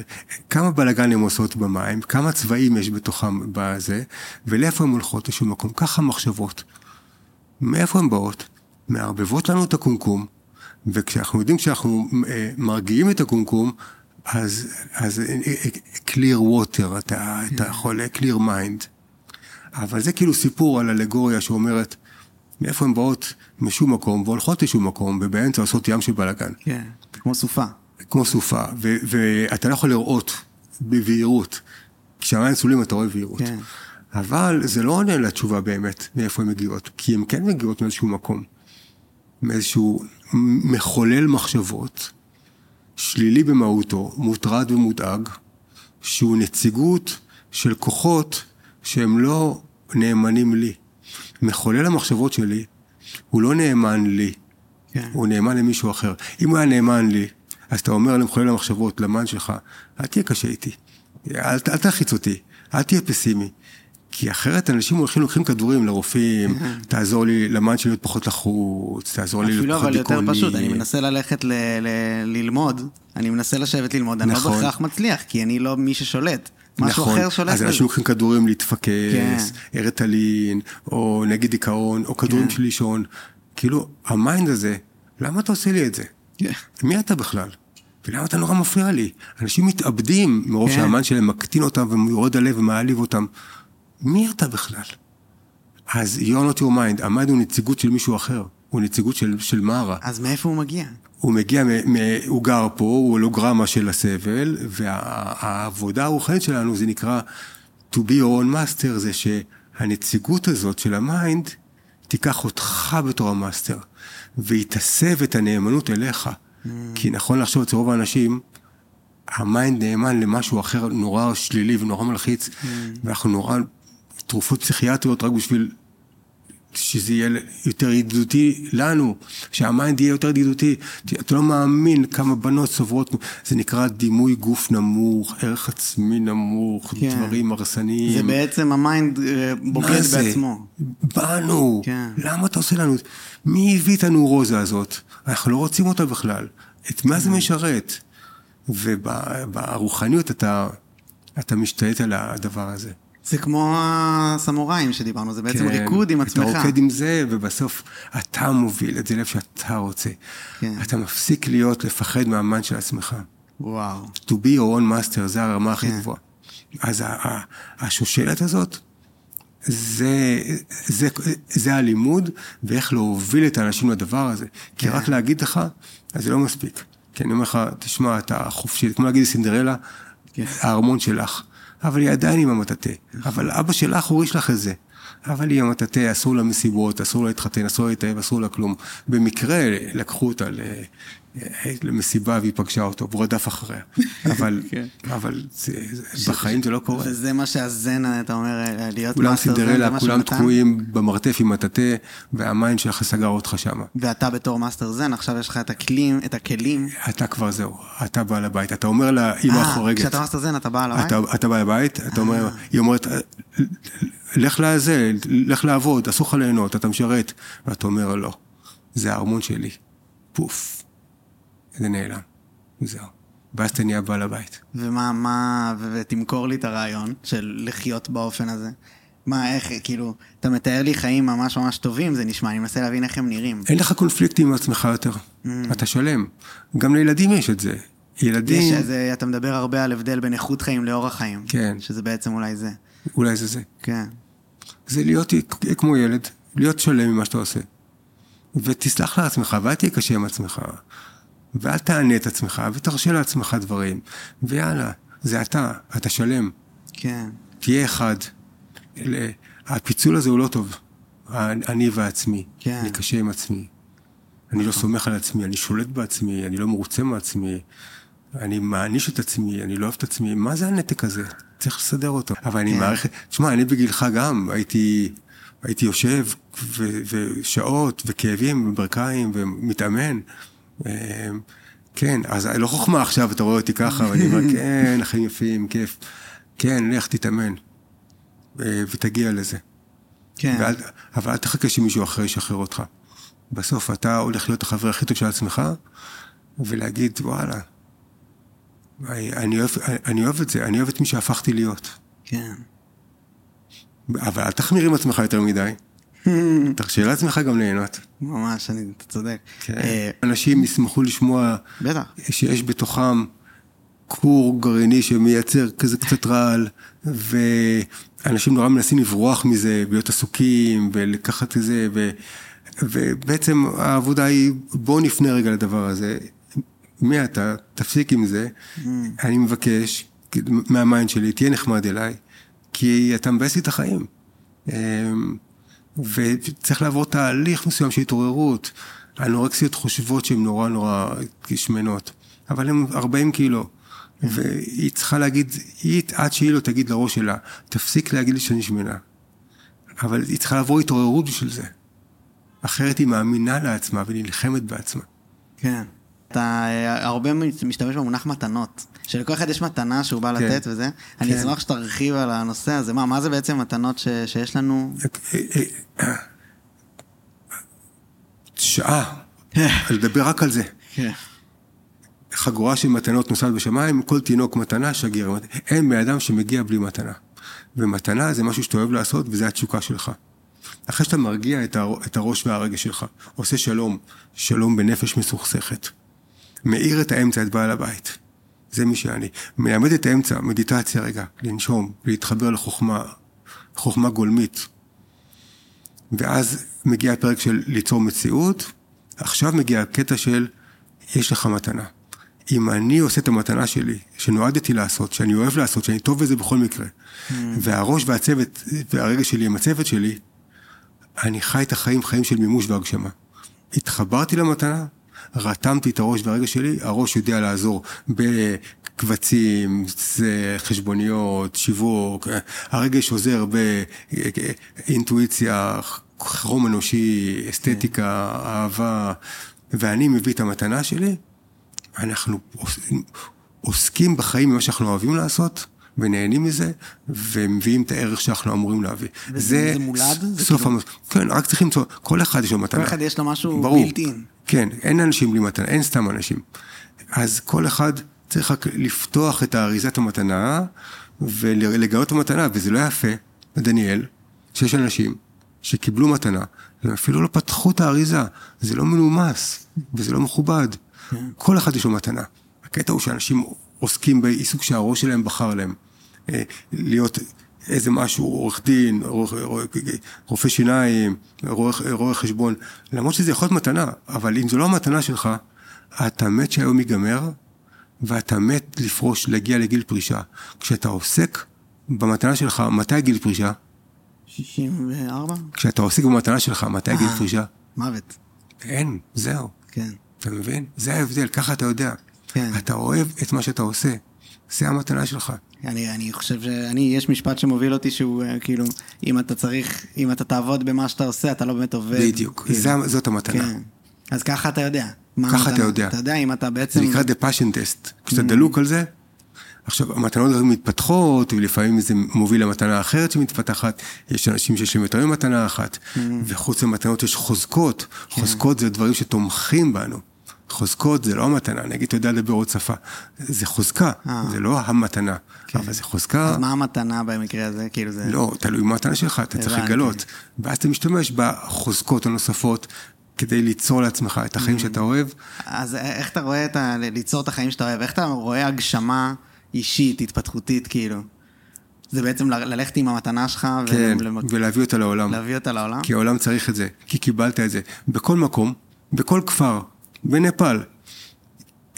B: כמה בלאגן הן עושות במים? כמה צבעים יש בתוכם בזה? ולאיפה הן הולכות לשום מקום? ככה מחשבות. מאיפה הן באות? מערבבות לנו את הקומקום, וכשאנחנו יודעים שאנחנו אה, מרגיעים את הקומקום, אז, אז אה, אה, clear water, אתה, אתה יכול, אה, clear mind. אבל זה כאילו סיפור על אלגוריה שאומרת, מאיפה הן באות משום מקום והולכות לשום מקום, ובאמצע עושות ים של בלאגן.
A: כן, כמו סופה.
B: כמו סופה, ו- ואתה לא יכול לראות בבהירות. כשהמים צלולים אתה רואה בהירות.
A: כן.
B: אבל זה לא עונה לתשובה באמת מאיפה הן מגיעות, כי הן כן מגיעות מאיזשהו מקום. מאיזשהו מחולל מחשבות, שלילי במהותו, מוטרד ומודאג, שהוא נציגות של כוחות שהם לא נאמנים לי. מחולל המחשבות שלי הוא לא נאמן לי,
A: כן.
B: הוא נאמן למישהו אחר. אם הוא היה נאמן לי, אז אתה אומר למחולל המחשבות, למן שלך, אל תהיה קשה איתי, אל, אל תלחיץ אותי, אל תהיה פסימי. כי אחרת אנשים הולכים, לוקחים כדורים לרופאים, תעזור לי, למן שלי להיות פחות לחוץ, תעזור לי להיות
A: אפילו
B: פחות
A: אבל יותר
B: דיכאוני.
A: פשוט, אני מנסה ללכת ל- ל- ללמוד, אני מנסה לשבת ללמוד, אני לא
B: נכון.
A: בהכרח מצליח, כי אני לא מי ששולט. משהו
B: נכון,
A: אחר שולט
B: אז. אנשים לוקחים כדורים להתפקס,
A: כן.
B: ריטלין, או נגד דיכאון, או כדורים
A: כן.
B: של לישון. כאילו, המיינד הזה, למה אתה עושה לי את זה?
A: כן.
B: מי אתה בכלל? ולמה אתה נורא מפריע לי? אנשים מתאבדים מרוב
A: כן.
B: שהמיינד שלהם מקטין אותם ויורד עליהם ומעליב אותם. מי אתה בכלל? אז you're not your mind, המיינד הוא נציגות של מישהו אחר, הוא נציגות של, של מארה.
A: אז מאיפה הוא מגיע?
B: הוא מגיע, מ- מ- הוא גר פה, הוא הולוגרמה של הסבל, והעבודה הרוחנית שלנו זה נקרא to be your own master, זה שהנציגות הזאת של המיינד תיקח אותך בתור המאסטר, והיא תסב את הנאמנות אליך. כי נכון לחשוב אצל רוב האנשים, המיינד נאמן למשהו אחר נורא שלילי ונורא מלחיץ, ואנחנו נורא תרופות פסיכיאטריות רק בשביל שזה יהיה יותר ידידותי לנו, שהמיינד יהיה יותר ידידותי. אתה לא מאמין כמה בנות סובלות, זה נקרא דימוי גוף נמוך, ערך עצמי נמוך,
A: כן.
B: דברים הרסניים.
A: זה בעצם המיינד אה, בוגד? בעצמו.
B: בנו.
A: כן.
B: למה אתה עושה לנו? מי הביא את הנורוזה הזאת? אנחנו לא רוצים אותה בכלל. את מה זה משרת? וברוחניות אתה, אתה משתלט על הדבר הזה.
A: זה כמו הסמוראים שדיברנו, זה בעצם
B: כן,
A: ריקוד עם עצמך.
B: אתה רוקד עם זה, ובסוף אתה מוביל את זה לאיפה שאתה רוצה.
A: כן.
B: אתה מפסיק להיות, לפחד מהמן של עצמך.
A: וואו.
B: To be your own master, זה הרמה הכי
A: כן.
B: גבוהה. אז השושלת הזאת, זה, זה, זה הלימוד, ואיך להוביל את האנשים לדבר הזה. כי
A: כן.
B: רק להגיד לך, אז זה לא מספיק. כי אני אומר לך, תשמע, אתה חופשי, כמו להגיד לסינדרלה,
A: כן.
B: הארמון שלך. אבל היא עדיין עם המטאטה. אבל אבא שלך הוריש לך את זה. אבל היא עם המטאטה, אסור לה מסיבות, אסור לה להתחתן, אסור לה להתאהב, אסור לה כלום. במקרה לקחו אותה. למסיבה והיא פגשה אותו, והוא רדף אחריה. אבל,
A: כן.
B: אבל זה, זה, בחיים זה לא קורה.
A: וזה מה שהזן, אתה אומר, להיות
B: כולם
A: מאסטר זן, זה
B: סינדרלה, כולם? תקועים במרתף עם מטאטא, והמיינד שלך סגר אותך שמה.
A: ואתה בתור מאסטר זן, עכשיו יש לך את הכלים, את הכלים.
B: אתה כבר זהו, אתה בעל הבית. אתה אומר לאמא
A: אה,
B: החורגת,
A: כשאתה מאסטר זן, אתה בעל הבית?
B: אתה, אתה בעל הבית, אתה אומר, היא אומרת, לך לזה, לך לעבוד, אסור לך ליהנות, אתה משרת. ואתה אומר, לא, זה הארמון שלי. פוף. זה נעלם. זהו. ואז אתה נהיה בעל הבית.
A: ומה, מה, ותמכור לי את הרעיון של לחיות באופן הזה. מה, איך, כאילו, אתה מתאר לי חיים ממש ממש טובים, זה נשמע, אני מנסה להבין איך הם נראים.
B: אין לך קונפליקטים עם עצמך יותר. אתה שלם. גם לילדים יש את זה. ילדים,
A: יש איזה, אתה מדבר הרבה על הבדל בין איכות חיים לאורח חיים.
B: כן.
A: שזה בעצם אולי זה.
B: אולי זה זה.
A: כן.
B: זה להיות כמו ילד, להיות שלם ממה שאתה עושה. ותסלח לעצמך, ואל תהיה קשה עם עצמך. ואל תענה את עצמך, ותרשה לעצמך דברים. ויאללה, זה אתה, אתה שלם.
A: כן.
B: תהיה אחד. הפיצול הזה הוא לא טוב. אני ועצמי.
A: כן.
B: אני קשה עם עצמי. אני לא סומך על עצמי, אני שולט בעצמי, אני לא מרוצה מעצמי. אני מעניש את עצמי, אני לא אוהב את עצמי. מה זה הנתק הזה? צריך לסדר אותו. אבל אני
A: כן.
B: מעריך... תשמע, אני בגילך גם הייתי... הייתי יושב ושעות וכאבים וברכיים ומתאמן. אה, כן, אז לא חוכמה עכשיו, אתה רואה אותי ככה, ואני אומר, כן, החיים יפים, כיף. כן, לך תתאמן, אה, ותגיע לזה.
A: כן.
B: ואל, אבל אל תחכה שמישהו אחר ישחרר אותך. בסוף אתה הולך להיות החבר הכי טוב של עצמך, ולהגיד, וואלה, אני אוהב, אני אוהב את זה, אני אוהב את מי שהפכתי להיות.
A: כן.
B: אבל אל תחמיר עם עצמך יותר מדי. תרשה לעצמך גם ליהנות.
A: ממש, אני, אתה צודק.
B: כן.
A: אה,
B: אנשים ישמחו לשמוע
A: בטח.
B: שיש בתוכם כור גרעיני שמייצר כזה קצת רעל, ואנשים נורא מנסים לברוח מזה, ולהיות עסוקים, ולקחת את זה, ו... ובעצם העבודה היא, בוא נפנה רגע לדבר הזה. מי אתה? תפסיק עם זה. אני מבקש, מהמיינד שלי, תהיה נחמד אליי, כי אתה מבאס לי את החיים. וצריך לעבור תהליך מסוים של התעוררות. האנורקסיות חושבות שהן נורא נורא שמנות, אבל הן 40 קילו. והיא צריכה להגיד, היא, עד שהיא לא תגיד לראש שלה, תפסיק להגיד לי שאני שמנה. אבל היא צריכה לעבור התעוררות בשביל זה. אחרת היא מאמינה לעצמה ונלחמת בעצמה.
A: כן. אתה אה, הרבה משתמש במונח מתנות. שלכל אחד יש מתנה שהוא בא
B: כן.
A: לתת וזה. אני
B: כן.
A: אשמח שתרחיב על הנושא הזה. מה, מה זה בעצם מתנות ש- שיש לנו?
B: שעה, לדבר רק על זה.
A: כן.
B: חגורה של מתנות נוסעת בשמיים, כל תינוק מתנה שגר. אין בן אדם שמגיע בלי מתנה. ומתנה זה משהו שאתה אוהב לעשות, וזה התשוקה שלך. אחרי שאתה מרגיע. את הראש והרגש שלך, עושה שלום, שלום בנפש מסוכסכת. מאיר את האמצע, את בעל הבית. זה מי שאני. מלמד את האמצע, מדיטציה רגע, לנשום, להתחבר לחוכמה, חוכמה גולמית. ואז מגיע הפרק של ליצור מציאות, עכשיו מגיע הקטע של יש לך מתנה. אם אני עושה את המתנה שלי, שנועדתי לעשות, שאני אוהב לעשות, שאני טוב בזה בכל מקרה, mm. והראש והצוות, והרגש שלי עם הצוות שלי, אני חי את החיים חיים של מימוש והגשמה. התחברתי למתנה, רתמתי את הראש והרגש שלי, הראש יודע לעזור בקבצים, חשבוניות, שיווק, הרגש עוזר באינטואיציה, חרום אנושי, אסתטיקה, אהבה, ואני מביא את המתנה שלי, אנחנו עוסקים בחיים במה שאנחנו אוהבים לעשות, ונהנים מזה, ומביאים את הערך שאנחנו אמורים להביא.
A: וזה זה מולד? זה
B: סוף
A: כאילו...
B: המס... כן, רק צריך למצוא, כל אחד יש לו מתנה.
A: כל אחד יש לו משהו. בלתי.
B: כן, אין אנשים בלי מתנה, אין סתם אנשים. אז כל אחד צריך רק לפתוח את האריזת המתנה, ולגלות את המתנה, וזה לא יפה, דניאל, שיש אנשים שקיבלו מתנה, והם אפילו לא פתחו את האריזה, זה לא מנומס, וזה לא מכובד. כל אחד יש לו מתנה. הקטע הוא שאנשים עוסקים בעיסוק שהראש שלהם בחר להם. אה, להיות איזה משהו, עורך דין, רופא שיניים, רואה חשבון, למרות שזה יכול להיות מתנה, אבל אם זו לא המתנה שלך, אתה מת שהיום ייגמר, ואתה מת לפרוש, להגיע לגיל פרישה. כשאתה עוסק במתנה שלך, מתי גיל פרישה?
A: 64?
B: כשאתה עוסק במתנה שלך, מתי גיל פרישה?
A: מוות.
B: אין, זהו.
A: כן.
B: אתה מבין? זה ההבדל, ככה אתה יודע.
A: כן.
B: אתה אוהב את מה שאתה עושה. זה המתנה שלך.
A: אני, אני חושב שאני, יש משפט שמוביל אותי שהוא אה, כאילו, אם אתה צריך, אם אתה תעבוד במה שאתה עושה, אתה לא באמת עובד.
B: בדיוק,
A: כאילו.
B: זה, זאת המתנה.
A: כן. אז ככה אתה יודע.
B: ככה. אתה יודע.
A: אתה יודע אם אתה בעצם...
B: זה נקרא the passion test. כשאתה דלוק על זה, עכשיו, המתנות מתפתחות, ולפעמים זה מוביל למתנה אחרת שמתפתחת. יש אנשים שיש להם יותר ממתנה אחת, וחוץ למתנות יש חוזקות. חוזקות זה דברים שתומכים בנו. חוזקות זה לא המתנה, נגיד אתה יודע לדבר עוד שפה. זה חוזקה,
A: אה.
B: זה לא המתנה, אבל זה חוזקה.
A: אז מה המתנה במקרה הזה? כאילו זה...
B: לא, תלוי במתנה שלך, אתה צריך. לגלות. ואז אתה משתמש בחוזקות הנוספות כדי ליצור לעצמך את החיים שאתה אוהב.
A: אז איך אתה רואה את ה... ליצור את החיים שאתה אוהב? איך אתה רואה הגשמה אישית, התפתחותית, כאילו? זה בעצם ללכת עם המתנה שלך
B: כן,
A: ולהביא
B: ולהביא אותה לעולם.
A: אותה לעולם?
B: כי העולם צריך את זה, כי קיבלת את זה. בכל מקום, בכל כפר, בנפאל,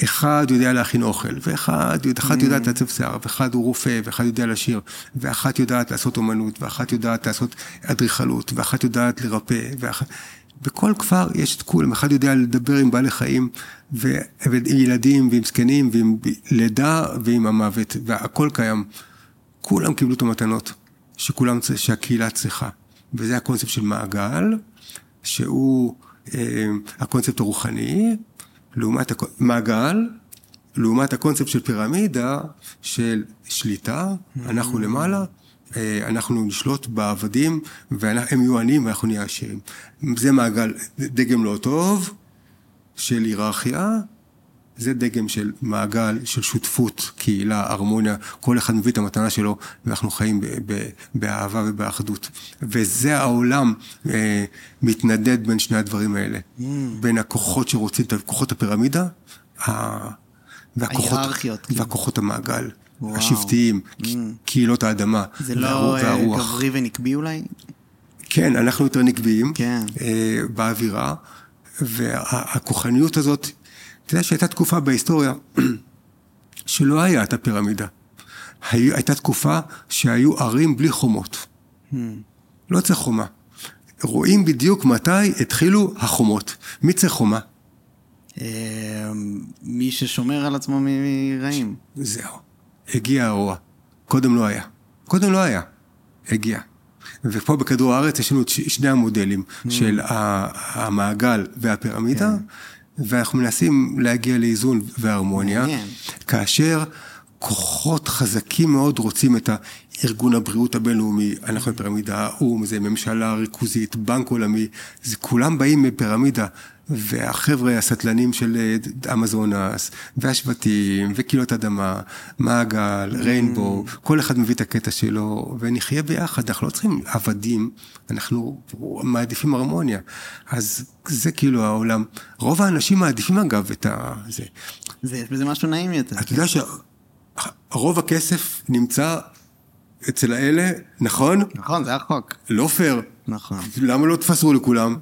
B: אחד יודע להכין אוכל, ואחד אחת יודעת לעצב שיער, ואחד הוא רופא, ואחד יודע לשיר, ואחת יודעת לעשות אומנות, ואחת יודעת לעשות אדריכלות, ואחת יודעת לרפא, ואחת... בכל כפר יש את כולם, אחד יודע לדבר עם בעלי חיים, ו- ועם ילדים, ועם זקנים, ועם לידה, ועם המוות, והכל קיים. כולם קיבלו את המתנות שכולם, שהקהילה צריכה. וזה הקונספט של מעגל, שהוא הקונספט הרוחני, לעומת הקו- מעגל, לעומת הקונספט של פירמידה, של שליטה, אנחנו למעלה, אה, אנחנו נשלוט בעבדים, והם יהיו עניים ואנחנו נהיה עשירים. זה מעגל, דגם לא טוב, של היררכיה, זה דגם של מעגל, של שותפות, קהילה, הרמוניה, כל אחד מביא את המתנה שלו, ואנחנו חיים באהבה ובאחדות. וזה העולם אה, מתנדד בין שני הדברים האלה.
A: Mm.
B: בין הכוחות שרוצים, את כוחות הפירמידה. והכוחות,
A: כאילו.
B: והכוחות המעגל,
A: וואו.
B: השבטיים,
A: Mm.
B: קהילות האדמה,
A: זה לא אה,
B: והרוח.
A: גברי ונקבי אולי?
B: כן, אנחנו יותר נקביים
A: כן.
B: אה, באווירה, והכוחניות הזאת, אתה יודע שהייתה תקופה בהיסטוריה שלא היה את הפירמידה. הי- הייתה תקופה שהיו ערים בלי חומות. לא צריך חומה. רואים בדיוק מתי התחילו החומות. מי צריך חומה?
A: אה, מי ששומר על עצמו מרעים.
B: זהו. הגיע הרוע. קודם לא היה. קודם לא היה. הגיע. ופה בכדור הארץ יש לנו את שני המודלים של ה- המעגל והפירמידה, ואנחנו מנסים להגיע לאיזון והרמוניה,
A: מעניין.
B: כאשר כוחות חזקים מאוד רוצים את ארגון הבריאות הבינלאומי, אנחנו בפירמידה, האו"ם, זה ממשלה ריכוזית, בנק עולמי, זה כולם באים מפירמידה, והחבר'ה הסטלנים של אה, אמזונס, והשבטים, וקהילות אדמה, מעגל, ריינבו, כל אחד מביא את הקטע שלו, ונחיה ביחד, אנחנו לא צריכים עבדים, אנחנו מעדיפים הרמוניה. אז זה כאילו העולם. רוב האנשים מעדיפים אגב את ה... זה.
A: זה, יש בזה משהו נעים יותר.
B: אתה יודע שרוב הכסף נמצא אצל האלה, נכון?
A: נכון, זה החוק.
B: לא פייר.
A: נכון.
B: למה לא תפסרו לכולם?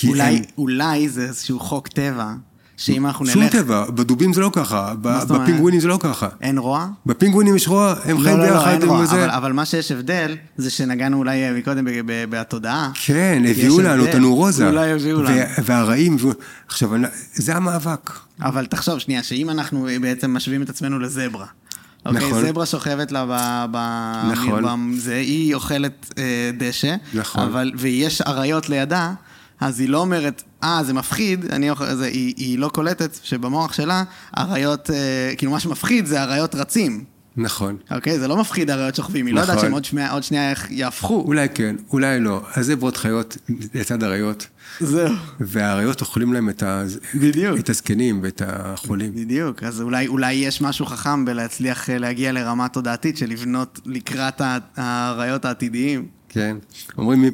B: כי
A: אולי,
B: הם-
A: אולי זה איזשהו חוק טבע, שאם אנחנו
B: שום
A: נלך...
B: טבע, בדובים זה לא ככה? בפינגווינים זה לא ככה.
A: אין רוע?
B: בפינגווינים יש רוע, הם
A: לא,
B: חיים
A: לא, לא,
B: ביחד
A: אין
B: עם
A: רוע,
B: זה.
A: אבל, אבל מה שיש הבדל, זה שנגענו אולי אה, מקודם בתודעה.
B: כן, הביאו לנו. את הנורוזה.
A: אולי הביאו לנו.
B: והרעים, עכשיו, זה המאבק.
A: אבל תחשוב שנייה, שאם אנחנו בעצם משווים את עצמנו לזברה. אוקיי,
B: נכון.
A: זברה שוכבת לה ב... ב
B: נכון.
A: ב זה, היא אוכלת אה, דשא,
B: נכון.
A: אבל, ויש אריות לידה, אז היא לא אומרת, אה, זה מפחיד, אני אוכל... זה, היא, היא לא קולטת שבמוח שלה, אריות, אה, כאילו מה שמפחיד זה אריות רצים.
B: נכון.
A: אוקיי, זה לא מפחיד אריות שוכבים, היא לא יודעת
B: נכון.
A: שהם עוד שנייה- עוד שנייה יהפכו.
B: אולי כן, אולי לא. אז זה ועוד חיות לצד אריות,
A: זהו.
B: והאריות אוכלים להם את, ה...
A: בדיוק.
B: את הזקנים ואת החולים.
A: בדיוק, אז אולי, אולי יש משהו חכם בלהצליח אה, להגיע לרמה תודעתית של לבנות לקראת האריות העתידיים.
B: כן. אומרים, מי,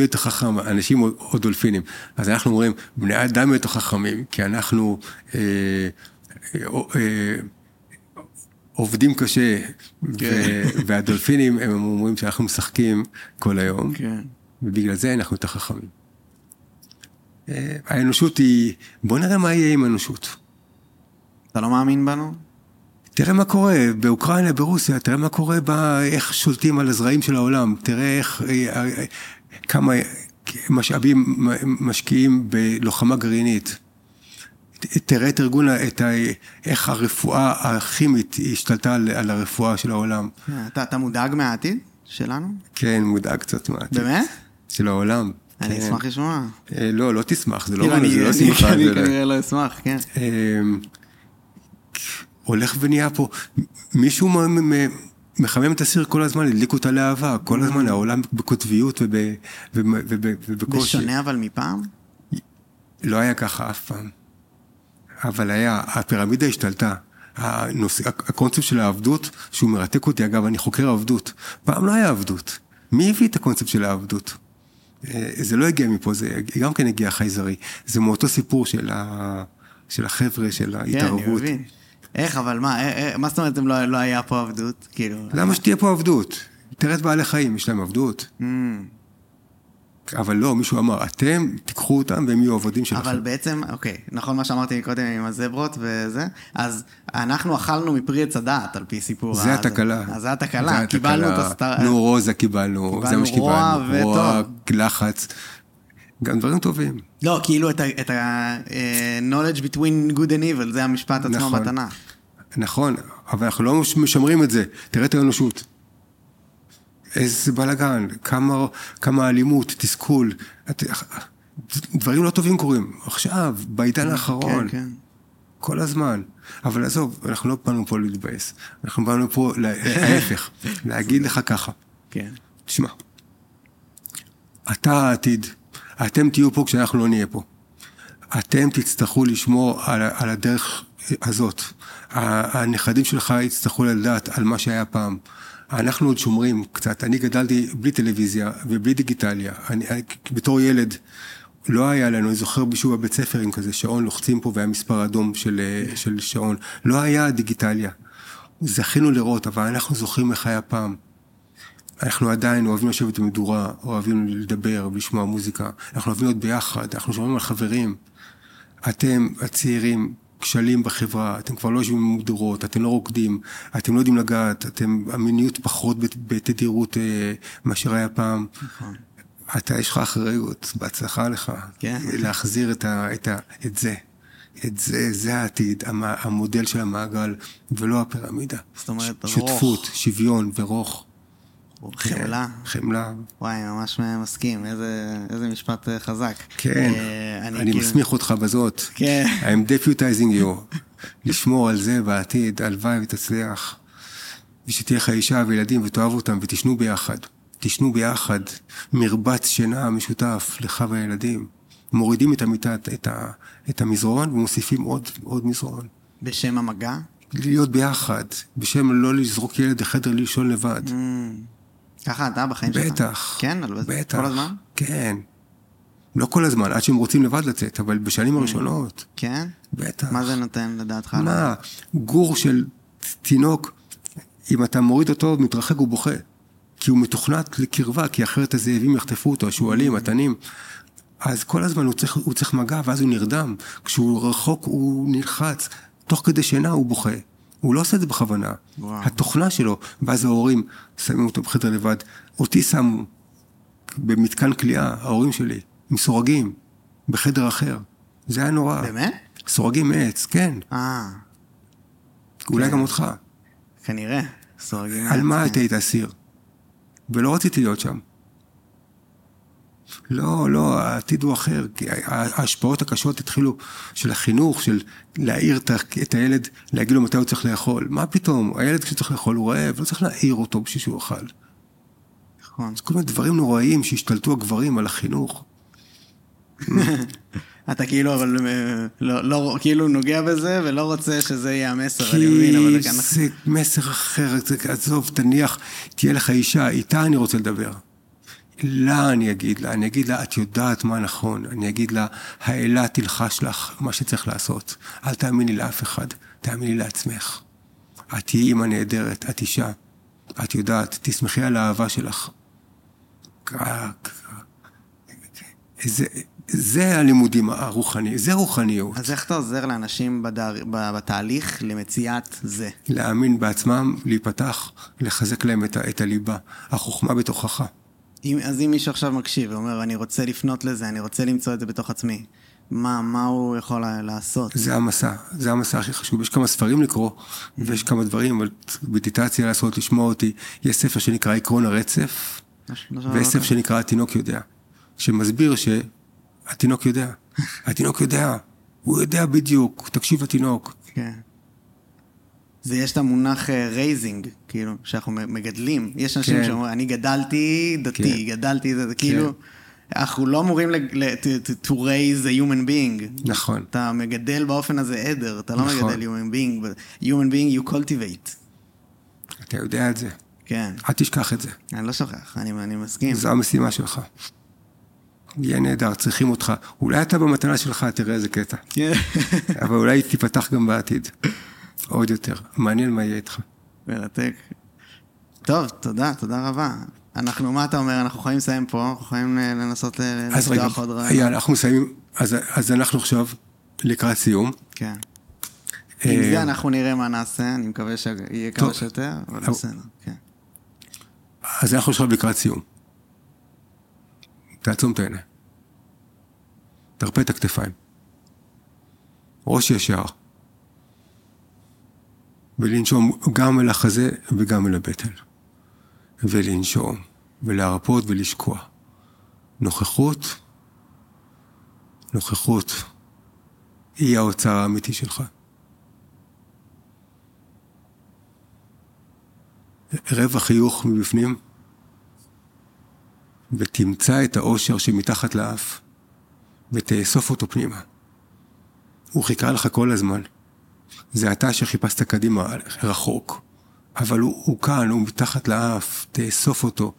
B: יותר חכם? אנשים או, דולפינים. אז אנחנו אומרים, בני אדם יותר חכמים, כי אנחנו אה, אה, אה, עובדים קשה,
A: כן.
B: והדולפינים, הם אומרים שאנחנו משחקים כל היום,
A: כן.
B: ובגלל זה אנחנו יותר חכמים. האנושות היא, בוא נראה מה יהיה עם האנושות.
A: אתה לא מאמין בנו?
B: תראה מה קורה באוקראינה, ברוסיה, תראה מה קורה, בה, איך שולטים על הזרעים של העולם, תראה איך, אה, אה, כמה משאבים משקיעים בלוחמה גרעינית. תראה את ארגון, את ה, איך הרפואה הכימית השתלטה על, על הרפואה של העולם.
A: אה, אתה, אתה מודאג מהעתיד שלנו?
B: כן, מודאג קצת מהעתיד.
A: באמת?
B: של העולם.
A: אני
B: כן.
A: אשמח לשמוע.
B: אה, לא, לא תשמח, זה לא,
A: כאילו,
B: זה
A: אני-
B: לא
A: אני-
B: שמחה.
A: אני
B: לא-
A: כנראה לא אשמח, כן.
B: הולך ונהיה פה, מישהו מחמם את הסיר כל הזמן, הדליקו את הלהבה, כל הזמן העולם בקוטביות וב- וב- וב- ובקושי.
A: בשונה אבל מפעם?
B: לא היה ככה אף פעם. אבל היה, הפירמידה השתלטה. הנושא, הקונספט של העבדות, שהוא מרתק אותי, אגב, אני חוקר עבדות. פעם לא היה עבדות. מי הביא את הקונספט של העבדות? אה, זה לא הגיע מפה, זה גם כן הגיע חייזרי. זה מאותו סיפור של, ה, של החבר'ה, של
A: כן, אני
B: ההתערבות.
A: מבין. איך, אבל מה, אה, אה, מה זאת אומרת אם לא לא היה פה עבדות? כאילו...
B: למה שתהיה פה עבדות? תראה את בעלי חיים, יש להם עבדות.
A: Mm,
B: אבל לא, מישהו אמר, אתם תיקחו אותם והם יהיו עבדים שלכם.
A: אבל בעצם, אוקיי, נכון מה שאמרתי קודם עם הזברות וזה, אז אנחנו אכלנו מפרי עץ הדעת על פי סיפור.
B: זה התקלה.
A: אז זה התקלה, קיבלנו את הסטאר...
B: נורוזה קיבלנו, זה
A: קיבלנו
B: מה
A: רוע
B: שקיבלנו. רוע,
A: וטוב.
B: לחץ, גם דברים טובים.
A: לא, כאילו את ה- את ה-knowledge between good and evil, זה המשפט עצמו
B: נכון.
A: בתנ"ך.
B: נכון, אבל אנחנו לא משמרים את זה. תראה את האנושות. איזה בלאגן, כמה, כמה אלימות, תסכול. את- דברים לא טובים קורים. עכשיו, בעידן האחרון.
A: כן, כן.
B: כל הזמן. אבל עזוב, אנחנו לא באנו פה להתבאס. אנחנו באנו פה, לה- ההפך, להגיד לך ככה.
A: כן.
B: תשמע, אתה העתיד, אתם תהיו פה כשאנחנו לא נהיה פה. אתם תצטרכו לשמור על, על הדרך הזאת. הנכדים שלך יצטרכו לדעת על מה שהיה פעם. אנחנו עוד שומרים קצת. אני גדלתי בלי טלוויזיה ובלי דיגיטליה. אני, אני, בתור ילד, לא היה לנו, אני זוכר בישהו בבית ספר עם כזה שעון, לוחצים פה והיה מספר אדום של, של שעון. לא היה דיגיטליה. זכינו לראות, אבל אנחנו זוכרים איך היה פעם. אנחנו עדיין אוהבים לשבת במדורה, אוהבים לדבר ולשמוע מוזיקה, אנחנו אוהבים להיות ביחד, אנחנו שומעים על חברים. אתם, הצעירים, כשלים בחברה, אתם כבר לא יושבים במדורות, אתם לא רוקדים, אתם לא יודעים לגעת, אתם, המיניות פחות בת- בתדירות אה, מאשר היה פעם.
A: נכון.
B: אתה, יש לך אחריות, בהצלחה לך.
A: כן.
B: להחזיר את, ה, את, ה, את זה. את זה, זה העתיד, המ- המודל של המעגל, ולא הפירמידה.
A: זאת אומרת,
B: ש- שותפות,
A: רוך.
B: שוויון ורוך.
A: חמלה.
B: חמלה.
A: וואי, ממש מסכים, איזה, איזה משפט אה, חזק.
B: כן,
A: אה,
B: אני
A: כאילו-
B: מסמיך אותך בזאת.
A: כן.
B: I'm deputizing you. לשמור על זה בעתיד, הלוואי ותצליח. ושתהיה לך אישה וילדים ותאהב אותם ותשנו ביחד. תשנו ביחד, מרבץ שינה משותף לך והילדים. מורידים את המיטה, את, ה, את המזרון ומוסיפים עוד, עוד מזרון.
A: בשם המגע?
B: להיות ביחד, בשם לא לזרוק ילד לחדר לישון לבד.
A: Mm, ככה אתה בחיים שלך?
B: בטח.
A: כן?
B: בטח.
A: כל הזמן?
B: כן. לא כל הזמן, עד שהם רוצים לבד לצאת, אבל בשנים הראשונות,
A: כן?
B: בטח.
A: מה זה נותן לדעתך?
B: מה, גור של תינוק, אם אתה מוריד אותו, מתרחק, הוא בוכה. כי הוא מתוכנת לקרבה, כי אחרת הזאבים יחטפו אותו, השועלים, התנים. אז כל הזמן הוא צריך, הוא צריך מגע, ואז הוא נרדם. כשהוא רחוק, הוא נלחץ. תוך כדי שינה הוא בוכה. הוא לא עושה את זה בכוונה.
A: וואו.
B: התוכנה שלו, ואז ההורים שמים אותו בחדר לבד. אותי שמו במתקן כליאה, ההורים שלי, עם סורגים, בחדר אחר. זה היה נורא.
A: באמת?
B: סורגים מעץ, כן.
A: אה,
B: אולי
A: כן.
B: גם אותך.
A: כנראה. סורגים
B: על מה. אתה היית אסיר? ולא רציתי להיות שם. לא, לא, העתיד הוא אחר. כי ההשפעות הקשות התחילו של החינוך, של להעיר את הילד, להגיד לו מתי הוא צריך לאכול. מה פתאום? הילד כשהוא צריך לאכול הוא רעב, לא צריך להעיר אותו בשביל שהוא יאכל.
A: נכון.
B: זה כל מיני דברים נוראיים שהשתלטו הגברים על החינוך.
A: אתה כאילו, אבל אה, לא, לא, כאילו נוגע בזה ולא רוצה שזה יהיה המסר, אני מבין, אבל
B: כי זה מסר אחר, עזוב, תניח, תהיה לך אישה, איתה אני רוצה לדבר. לה אני אגיד לה, אני אגיד לה, את יודעת מה נכון, אני אגיד לה, האלה תלחש לך מה שצריך לעשות. אל תאמיני לאף אחד, תאמיני לעצמך. את תהיי אימא נהדרת, את אישה, את יודעת, תשמחי על האהבה שלך. זה, זה הלימודים הרוחני, זה רוחניות.
A: אז איך אתה עוזר לאנשים בדר... בתהליך למציאת זה?
B: להאמין בעצמם, להיפתח, לחזק להם את, ה... את הליבה, החוכמה בתוכך.
A: אם, אז אם מישהו עכשיו מקשיב ואומר, אני רוצה לפנות לזה, אני רוצה למצוא את זה בתוך עצמי, מה, מה הוא יכול לעשות?
B: זה המסע, זה המסע הכי חשוב. יש כמה ספרים לקרוא, ויש כמה דברים, אבל מדיטציה לעשות, לשמוע אותי. יש ספר שנקרא עקרון הרצף, ויש ספר שנקרא התינוק יודע, שמסביר שהתינוק יודע. התינוק יודע, הוא יודע בדיוק, תקשיב לתינוק.
A: כן. זה יש את המונח raising, uh, כאילו, שאנחנו מגדלים. יש אנשים כן. שאומרים, אני גדלתי דתי, כן. גדלתי זה, זה כן. כאילו, אנחנו לא אמורים to raise a human being.
B: נכון.
A: אתה מגדל באופן הזה עדר, אתה לא נכון. מגדל human being, but human being you cultivate.
B: אתה יודע את זה.
A: כן.
B: אל תשכח את זה.
A: אני לא שוכח, אני, אני מסכים.
B: זו המשימה שלך. יהיה נהדר, צריכים אותך. אולי אתה במתנה שלך, תראה איזה קטע.
A: כן.
B: אבל אולי תיפתח גם בעתיד. עוד יותר. מעניין מה יהיה איתך.
A: מרתק. טוב, תודה, תודה רבה. אנחנו, מה אתה אומר? אנחנו יכולים לסיים פה, אנחנו יכולים אה, לנסות לפתוח עוד רעיון.
B: יאללה, אנחנו מסיימים, אז, אז אנחנו עכשיו לקראת סיום.
A: כן. עם זה אה, אנחנו נראה מה נעשה, אני מקווה שיהיה כמה שיותר, אבל בסדר, כן.
B: אז אנחנו עכשיו לקראת סיום. תעצום את העיניים. תרפה את הכתפיים. ראש ישר. ולנשום גם אל החזה וגם אל הבטן. ולנשום, ולהרפות ולשקוע. נוכחות, נוכחות, היא האוצר האמיתי שלך. רבע חיוך מבפנים, ותמצא את האושר שמתחת לאף, ותאסוף אותו פנימה. הוא חיכה לך כל הזמן. זה אתה שחיפשת קדימה רחוק, אבל הוא, הוא כאן, הוא מתחת לאף, תאסוף אותו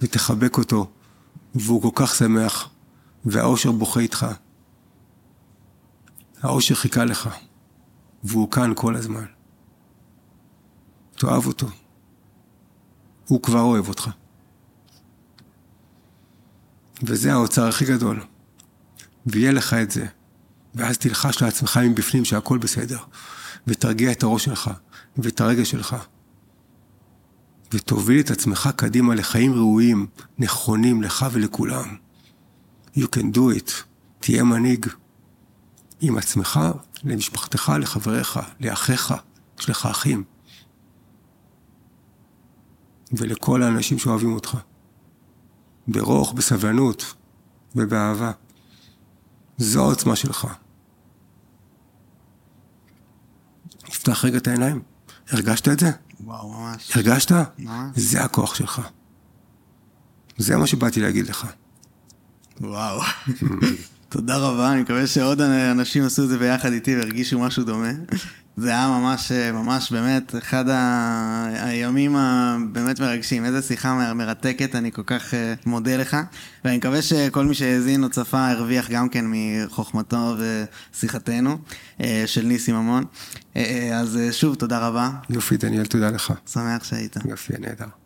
B: ותחבק אותו, והוא כל כך שמח, והאושר בוכה איתך. האושר חיכה לך, והוא כאן כל הזמן. תאהב אותו. הוא כבר אוהב אותך. וזה האוצר הכי גדול. ויהיה לך את זה. ואז תלחש לעצמך מבפנים שהכל בסדר. ותרגיע את הראש שלך, ואת הרגש שלך. ותוביל את עצמך קדימה לחיים ראויים, נכונים לך ולכולם. You can do it. תהיה מנהיג. עם עצמך, למשפחתך, לחבריך, לאחיך, יש לך אחים. ולכל האנשים שאוהבים אותך. ברוך, בסבלנות ובאהבה. זו העוצמה שלך. תפתח רגע את העיניים. הרגשת את זה?
A: וואו, ממש.
B: הרגשת?
A: ממש.
B: זה הכוח שלך. זה מה שבאתי להגיד לך.
A: וואו. תודה רבה, אני מקווה שעוד אנשים עשו את זה ביחד איתי והרגישו משהו דומה. זה היה ממש, ממש באמת אחד הימים הבאמת מרגשים. איזה שיחה מרתקת, אני כל כך אה, מודה לך. ואני מקווה שכל מי שהאזין או צפה הרוויח גם כן מחוכמתו ושיחתנו אה, של ניסי ממון. אה, אז שוב, תודה רבה.
B: יופי, דניאל, תודה לך.
A: שמח שהיית.
B: יופי, נהדר.